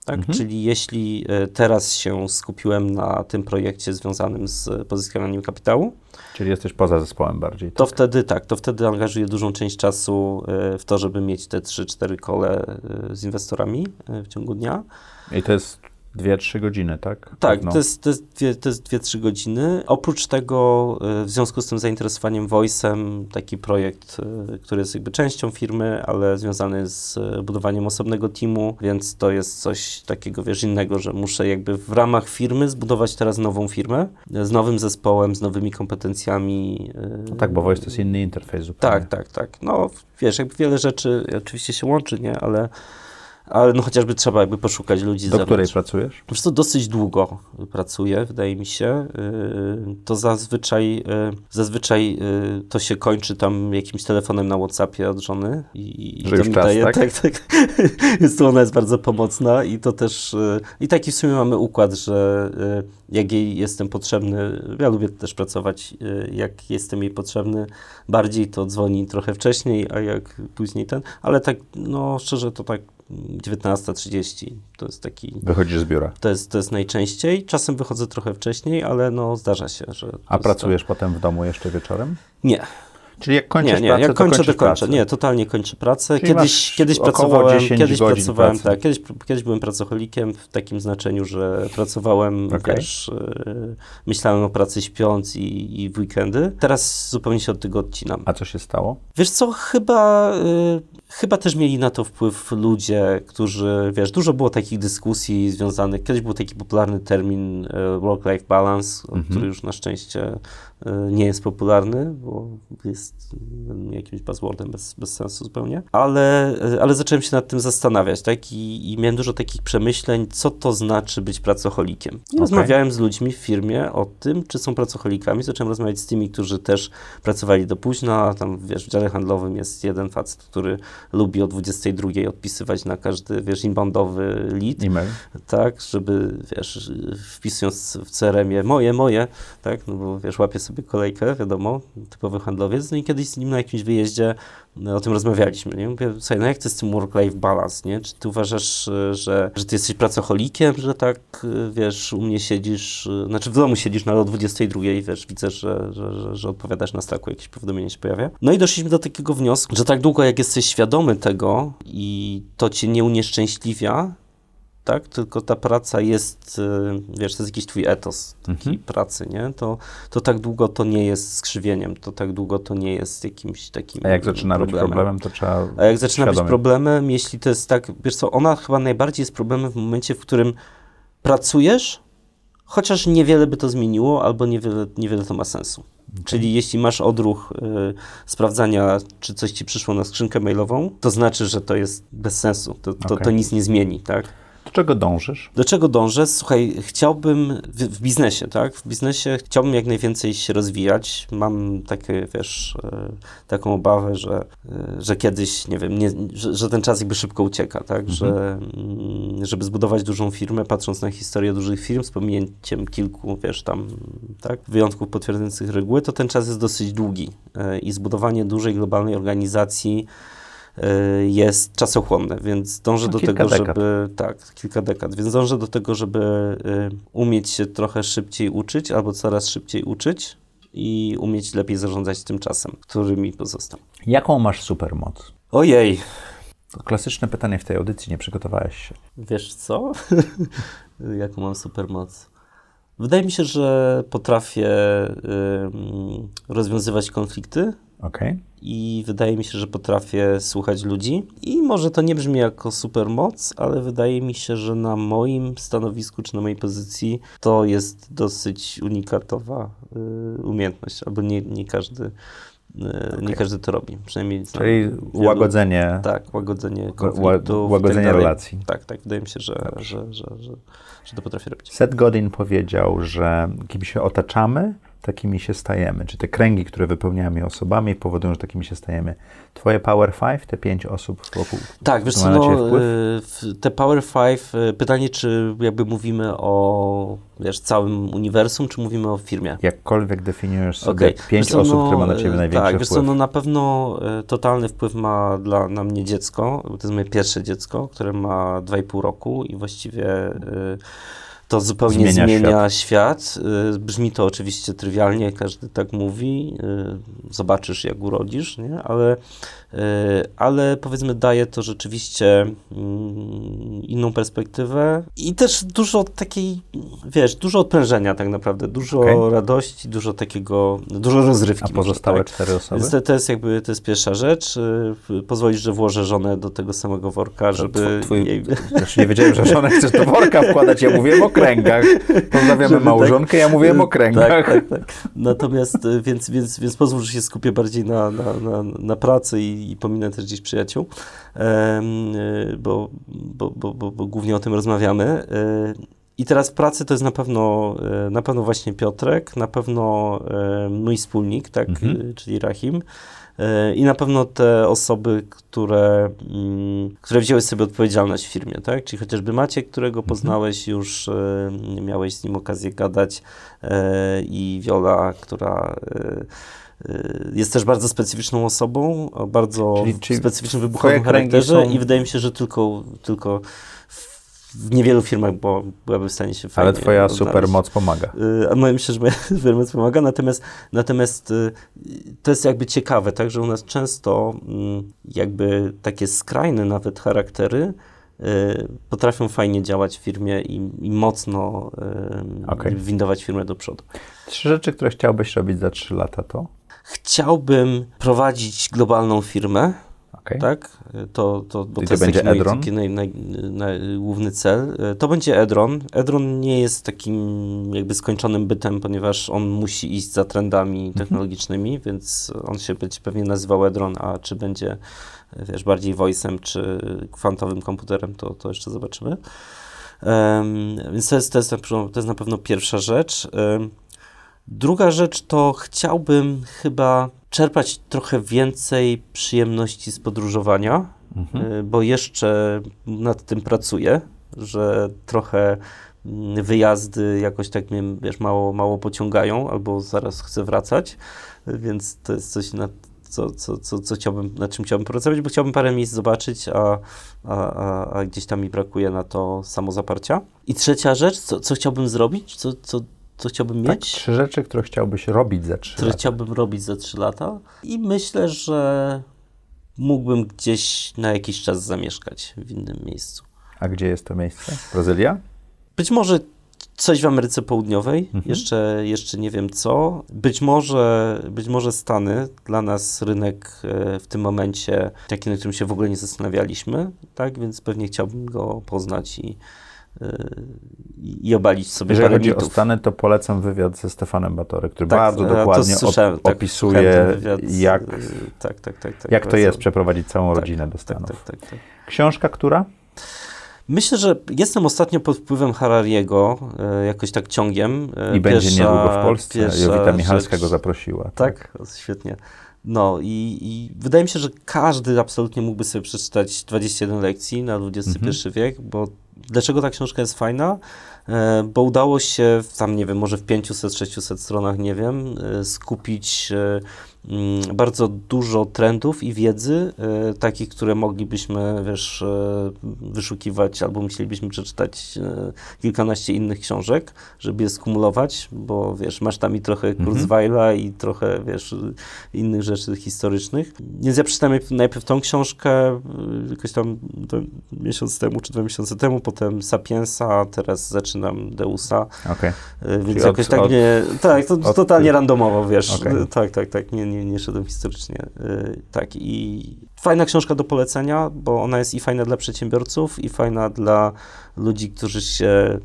Tak? Mhm. Czyli jeśli teraz się skupiłem na tym projekcie związanym z pozyskiwaniem kapitału, Czyli jesteś poza zespołem bardziej. To tak? wtedy tak, to wtedy angażuję dużą część czasu w to, żeby mieć te 3-4 kole z inwestorami w ciągu dnia. I to jest Dwie, trzy godziny, tak? Tak, to jest, to, jest dwie, to jest dwie, trzy godziny. Oprócz tego, y, w związku z tym zainteresowaniem Voice'em, taki projekt, y, który jest jakby częścią firmy, ale związany z budowaniem osobnego teamu, więc to jest coś takiego, wiesz, innego, że muszę jakby w ramach firmy zbudować teraz nową firmę, z nowym zespołem, z nowymi kompetencjami. No tak, bo Voice to jest inny interfejs zupełnie. Tak, tak, tak. No, wiesz, jakby wiele rzeczy oczywiście się łączy, nie, ale ale no chociażby trzeba jakby poszukać ludzi Do której pracujesz? Wiesz co, dosyć długo pracuję, wydaje mi się. Yy, To zazwyczaj, yy, zazwyczaj yy, to się kończy tam jakimś telefonem na Whatsappie od żony. I, Że to już mi czas, daje, tak? tak, tak. Więc ona jest bardzo pomocna i to też, i taki w sumie mamy układ, że jak jej jestem potrzebny, ja lubię też pracować, jak jestem jej potrzebny bardziej, to dzwoni trochę wcześniej, a jak później ten, ale tak, no szczerze, to tak 19.30 to jest taki Wychodzisz z biura. to jest, to jest najczęściej. Czasem wychodzę trochę wcześniej, ale no zdarza się, że. to A pracujesz potem w domu jeszcze wieczorem? To... Nie, Czyli jak kończysz nie, nie. pracę, Jak kończę, to kończę. Nie, totalnie kończę pracę. Czyli Kiedyś, kiedyś pracowałem, 10 kiedyś pracowałem, pracy. tak, kiedyś, kiedyś byłem pracocholikiem w takim znaczeniu, że pracowałem, Okej. wiesz, yy, myślałem o pracy śpiąc i, i w weekendy. Teraz zupełnie się od tego odcinam. A co się stało? Wiesz co, chyba, y, chyba też mieli na to wpływ ludzie, którzy, wiesz, dużo było takich dyskusji związanych, kiedyś był taki popularny termin y, work-life balance, który już na szczęście y, nie jest popularny, bo jest y, jakimś buzzwordem bez, bez sensu zupełnie, ale, y, ale zacząłem się nad tym zastanawiać, tak, I, i miałem dużo takich przemyśleń, co to znaczy być pracocholikiem. I Okej. rozmawiałem z ludźmi w firmie o tym, czy są pracocholikami, zacząłem rozmawiać z tymi, którzy też pracowali do późna, tam wiesz, w dziale handlowym jest jeden facet, który lubi o 22 odpisywać na każdy, wiesz, inboundowy lead, E-mail? tak, żeby, wiesz, wpisując w CRM-ie moje, moje, tak, no bo wiesz, łapie sobie kolejkę, wiadomo, typowy handlowiec, no i kiedyś z nim na jakimś wyjeździe no, o tym rozmawialiśmy, nie, mówię, słuchaj, no jak to jest z tym work-life balance, nie, czy ty uważasz, e, że, że ty jesteś pracocholikiem, że tak, e, wiesz, u mnie siedzisz, e, znaczy w domu siedzisz, no ale o 22, wiesz, widzę, że, że, że, odpowiadasz na staku, jakieś powiadomienie się pojawia. No i doszliśmy do takiego wniosku, że tak długo jak jesteś świadomy tego i to cię nie unieszczęśliwia, tak? Tylko ta praca jest, y, wiesz, to jest jakiś twój etos takiej pracy, nie? To, to tak długo to nie jest skrzywieniem, to tak długo to nie jest jakimś takim A jak zaczyna być problemem. problemem, to trzeba A jak zaczyna być świadomie. problemem, jeśli to jest tak, wiesz co, ona chyba najbardziej jest problemem w momencie, w którym pracujesz, chociaż niewiele by to zmieniło, albo niewiele, niewiele to ma sensu. Czyli jeśli masz odruch y, sprawdzania, czy coś ci przyszło na skrzynkę mailową, to znaczy, że to jest bez sensu, to, to, Okej. to nic nie zmieni, tak? Do czego dążysz? Do czego dążę? Słuchaj, chciałbym w, w biznesie, tak? W biznesie chciałbym jak najwięcej się rozwijać. Mam takie, wiesz, e, taką obawę, że, e, że kiedyś, nie wiem, nie, że, że ten czas jakby szybko ucieka, tak? Że, mm, żeby zbudować dużą firmę, patrząc na historię dużych firm, z pominięciem kilku, wiesz, tam, tak? Wyjątków potwierdzających reguły, to ten czas jest dosyć długi. E, I zbudowanie dużej globalnej organizacji jest czasochłonne, więc dążę No, do tego, dekad. żeby tak, kilka dekad, więc dążę do tego, żeby y, umieć się trochę szybciej uczyć albo coraz szybciej uczyć i umieć lepiej zarządzać tym czasem, który mi pozostał. Jaką masz supermoc? Ojej, To klasyczne pytanie w tej audycji, nie przygotowałeś się. wiesz co? Jaką mam supermoc? Wydaje mi się, że potrafię ym, rozwiązywać konflikty Okej? i wydaje mi się, że potrafię słuchać ludzi. I może to nie brzmi jako supermoc, ale wydaje mi się, że na moim stanowisku czy na mojej pozycji to jest dosyć unikatowa y, umiejętność, albo nie, nie każdy. y, Nie każdy to robi, przynajmniej Czyli wielu- łagodzenie, Tak, łagodzenie ła- konfliktów. i łagodzenie tak relacji. Tak, tak, wydaje mi się, że, że, że, że, że to potrafię robić. Seth Godin powiedział, że kim się otaczamy, takimi się stajemy. Czy te kręgi, które wypełniamy osobami, powodują, że takimi się stajemy. Twoje Power Five, te pięć osób wokół, Tak, wiesz co, no, wpływ? w- te Power Five, y, pytanie, czy jakby mówimy o, wiesz, całym uniwersum, czy mówimy o firmie? Jakkolwiek definiujesz sobie Okej. pięć co, osób, no, które ma na ciebie y, największy Tak, wiesz co, wpływ. no na pewno totalny wpływ ma dla, na mnie dziecko, bo to jest moje pierwsze dziecko, które ma 2,5 roku i właściwie to zupełnie Zmienia zmienia, świat. Y, Brzmi to oczywiście trywialnie, każdy tak mówi. y, Zobaczysz, jak urodzisz, nie? Ale, y, ale powiedzmy, daje to rzeczywiście mm, inną perspektywę i też dużo takiej, wiesz, dużo odprężenia tak naprawdę, dużo Okej. radości, dużo takiego, dużo rozrywki. A może, pozostałe tak. cztery osoby? To, to jest jakby, to jest pierwsza rzecz. Pozwolić, że włożę żonę do tego samego worka, żeby twój- jej... Znaczy nie wiedziałem, że żonę chcesz do worka wkładać. Ja mówiłem o kręgach. Pozdrawiamy tak- małżonkę, ja mówiłem o kręgach. Tak, tak, tak. Natomiast, y, więc, więc, więc pozwól, że się skupię bardziej na, na, na, na pracy i, i pominę też gdzieś przyjaciół, bo, bo, bo, bo, bo głównie o tym rozmawiamy. I teraz w pracy to jest na pewno, na pewno właśnie Piotrek, na pewno mój wspólnik, tak, mhm. Czyli Rahim. I na pewno te osoby, które, mm, które wzięły sobie odpowiedzialność w firmie, tak? Czyli chociażby Maciek, którego mhm. poznałeś już, miałeś z nim okazję gadać i Wiola, która jest też bardzo specyficzną osobą, o bardzo czyli, czyli specyficznym wybuchowym charakterze są... i wydaje mi się, że tylko, tylko w niewielu firmach bo byłaby w stanie się fajnie Ale twoja super moc pomaga. Y, a myślę, że moja supermoc pomaga, natomiast, natomiast y, to jest jakby ciekawe, tak, że u nas często mm, jakby takie skrajne nawet charaktery y, potrafią fajnie działać w firmie i, i mocno okay. windować firmę do przodu. Trzy rzeczy, które chciałbyś robić za trzy lata to? Chciałbym prowadzić globalną firmę, Okay. Tak? To, to, bo to, to będzie taki Edron? Taki naj, naj, naj, główny cel. To będzie Edron. Edron nie jest takim jakby skończonym bytem, ponieważ on musi iść za trendami mhm. technologicznymi, więc on się będzie pewnie nazywał Edron, a czy będzie wiesz, bardziej voice'em, czy kwantowym komputerem, to, to jeszcze zobaczymy. Um, więc to jest, to, jest na, to jest na pewno pierwsza rzecz. Um, druga rzecz to chciałbym chyba czerpać trochę więcej przyjemności z podróżowania, mhm. Y, bo jeszcze nad tym pracuję, że trochę mm, wyjazdy jakoś tak mnie wiesz, mało, mało pociągają, albo zaraz chcę wracać, więc to jest coś, nad, co, co, co, co chciałbym, nad czym chciałbym pracować, bo chciałbym parę miejsc zobaczyć, a, a, a, a gdzieś tam mi brakuje na to samozaparcia. I trzecia rzecz, co, co chciałbym zrobić, co, co co chciałbym tak, mieć. Trzy rzeczy, które chciałbyś robić za trzy które lata. chciałbym robić za trzy lata. I myślę, że mógłbym gdzieś na jakiś czas zamieszkać w innym miejscu. A gdzie jest to miejsce? Brazylia? Być może coś w Ameryce Południowej, mhm. jeszcze, jeszcze nie wiem co. Być może, być może Stany, dla nas rynek e, w tym momencie taki, na którym się w ogóle nie zastanawialiśmy, tak, więc pewnie chciałbym go poznać i, i obalić sobie Jeżeli parę chodzi o Stany, to polecam wywiad ze Stefanem Batory, który tak, bardzo dokładnie op tak, opisuje, wywiad, jak, tak, tak, tak, tak, jak to jest przeprowadzić całą rodzinę do Stanów. Książka która? Myślę, że jestem ostatnio pod wpływem Harariego, e, jakoś tak ciągiem. E, I będzie niedługo w Polsce. Jowita Michalska rzecz, go zaprosiła. Tak, tak? świetnie. No i, i, wydaje mi się, że każdy absolutnie mógłby sobie przeczytać 21 lekcji na XXI mhm. wiek, bo Dlaczego ta książka jest fajna? E, bo udało się, tam nie wiem, może w 500-600 stronach, nie wiem, e, skupić e, bardzo dużo trendów i wiedzy, e, takich, które moglibyśmy, wiesz, e, wyszukiwać albo musielibyśmy przeczytać e, kilkanaście innych książek, żeby je skumulować, bo wiesz, masz tam i trochę mhm. Kurzweila i trochę, wiesz, innych rzeczy historycznych. Więc ja przeczytałem najpierw tą książkę jakoś tam miesiąc temu, czy dwa miesiące temu, potem Sapiensa, teraz zaczynam Deusa. Okay. Więc Czyli jakoś od, tak od, nie, tak, to od, totalnie randomowo, wiesz, okay. tak, tak, tak, nie, nie nie, nie szedłem historycznie. Yy, tak, i fajna książka do polecenia, bo ona jest i fajna dla przedsiębiorców, i fajna dla ludzi, którzy się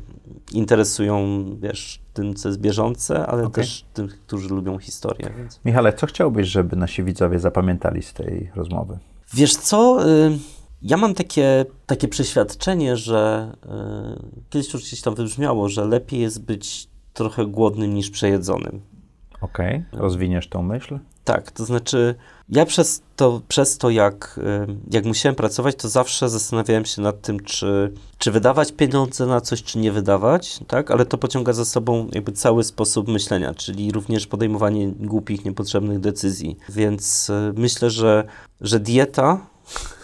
interesują, wiesz, tym, co jest bieżące, ale okay. też tych, którzy lubią historię. Więc. Michale, co chciałbyś, żeby nasi widzowie zapamiętali z tej rozmowy? Wiesz co, yy, ja mam takie, takie przeświadczenie, że yy, kiedyś już gdzieś tam wybrzmiało, że lepiej jest być trochę głodnym niż przejedzonym. Okej, okay. rozwiniesz tą myśl? Tak, to znaczy ja przez to, przez to jak, jak musiałem pracować, to zawsze zastanawiałem się nad tym, czy, czy wydawać pieniądze na coś, czy nie wydawać, tak? Ale to pociąga za sobą jakby cały sposób myślenia, czyli również podejmowanie głupich, niepotrzebnych decyzji. Więc y, myślę, że, że dieta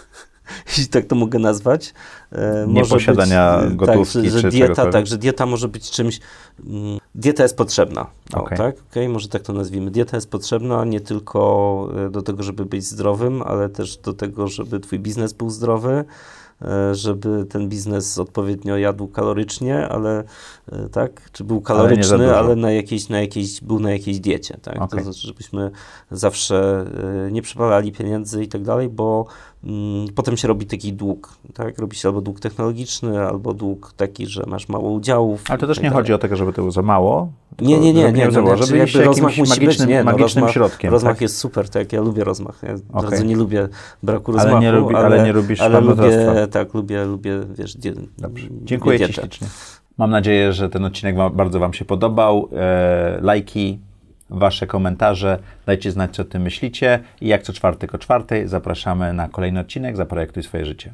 jeśli tak to mogę nazwać. E, nie posiadania być, gotówki tak, że, że dieta, tak, że dieta może być czymś, mm, dieta jest potrzebna, o, okay. tak, okay? może tak to nazwijmy. Dieta jest potrzebna nie tylko e, do tego, żeby być zdrowym, ale też do tego, żeby twój biznes był zdrowy, e, żeby ten biznes odpowiednio jadł kalorycznie, ale e, tak, czy był kaloryczny, ale, ale na jakiejś, na jakiejś, był na jakiejś diecie, tak? Okay. To znaczy, żebyśmy zawsze e, nie przepalali pieniędzy i tak dalej, bo potem się robi taki dług, tak? Robi się albo dług technologiczny, albo dług taki, że masz mało udziałów. Ale to też tak nie chodzi o to, żeby to było za mało. Nie, nie, nie, nie, nie, nie, żeby jakby rozmach musi magicznym, być, nie, no, magicznym rozmach, środkiem. Rozmach tak? jest super, tak, ja lubię rozmach. Ja bardzo nie lubię braku rozmachu, ale nie, lubi, ale, nie lubisz ale lubię, tak, lubię, lubię, wiesz, die, Dobrze. Dziękuję Ci ślicznie. Mam nadzieję, że ten odcinek bardzo Wam się podobał. E, lajki, Wasze komentarze, dajcie znać, co o tym myślicie. I jak co czwartek o czwartej zapraszamy na kolejny odcinek. Zaprojektuj swoje życie.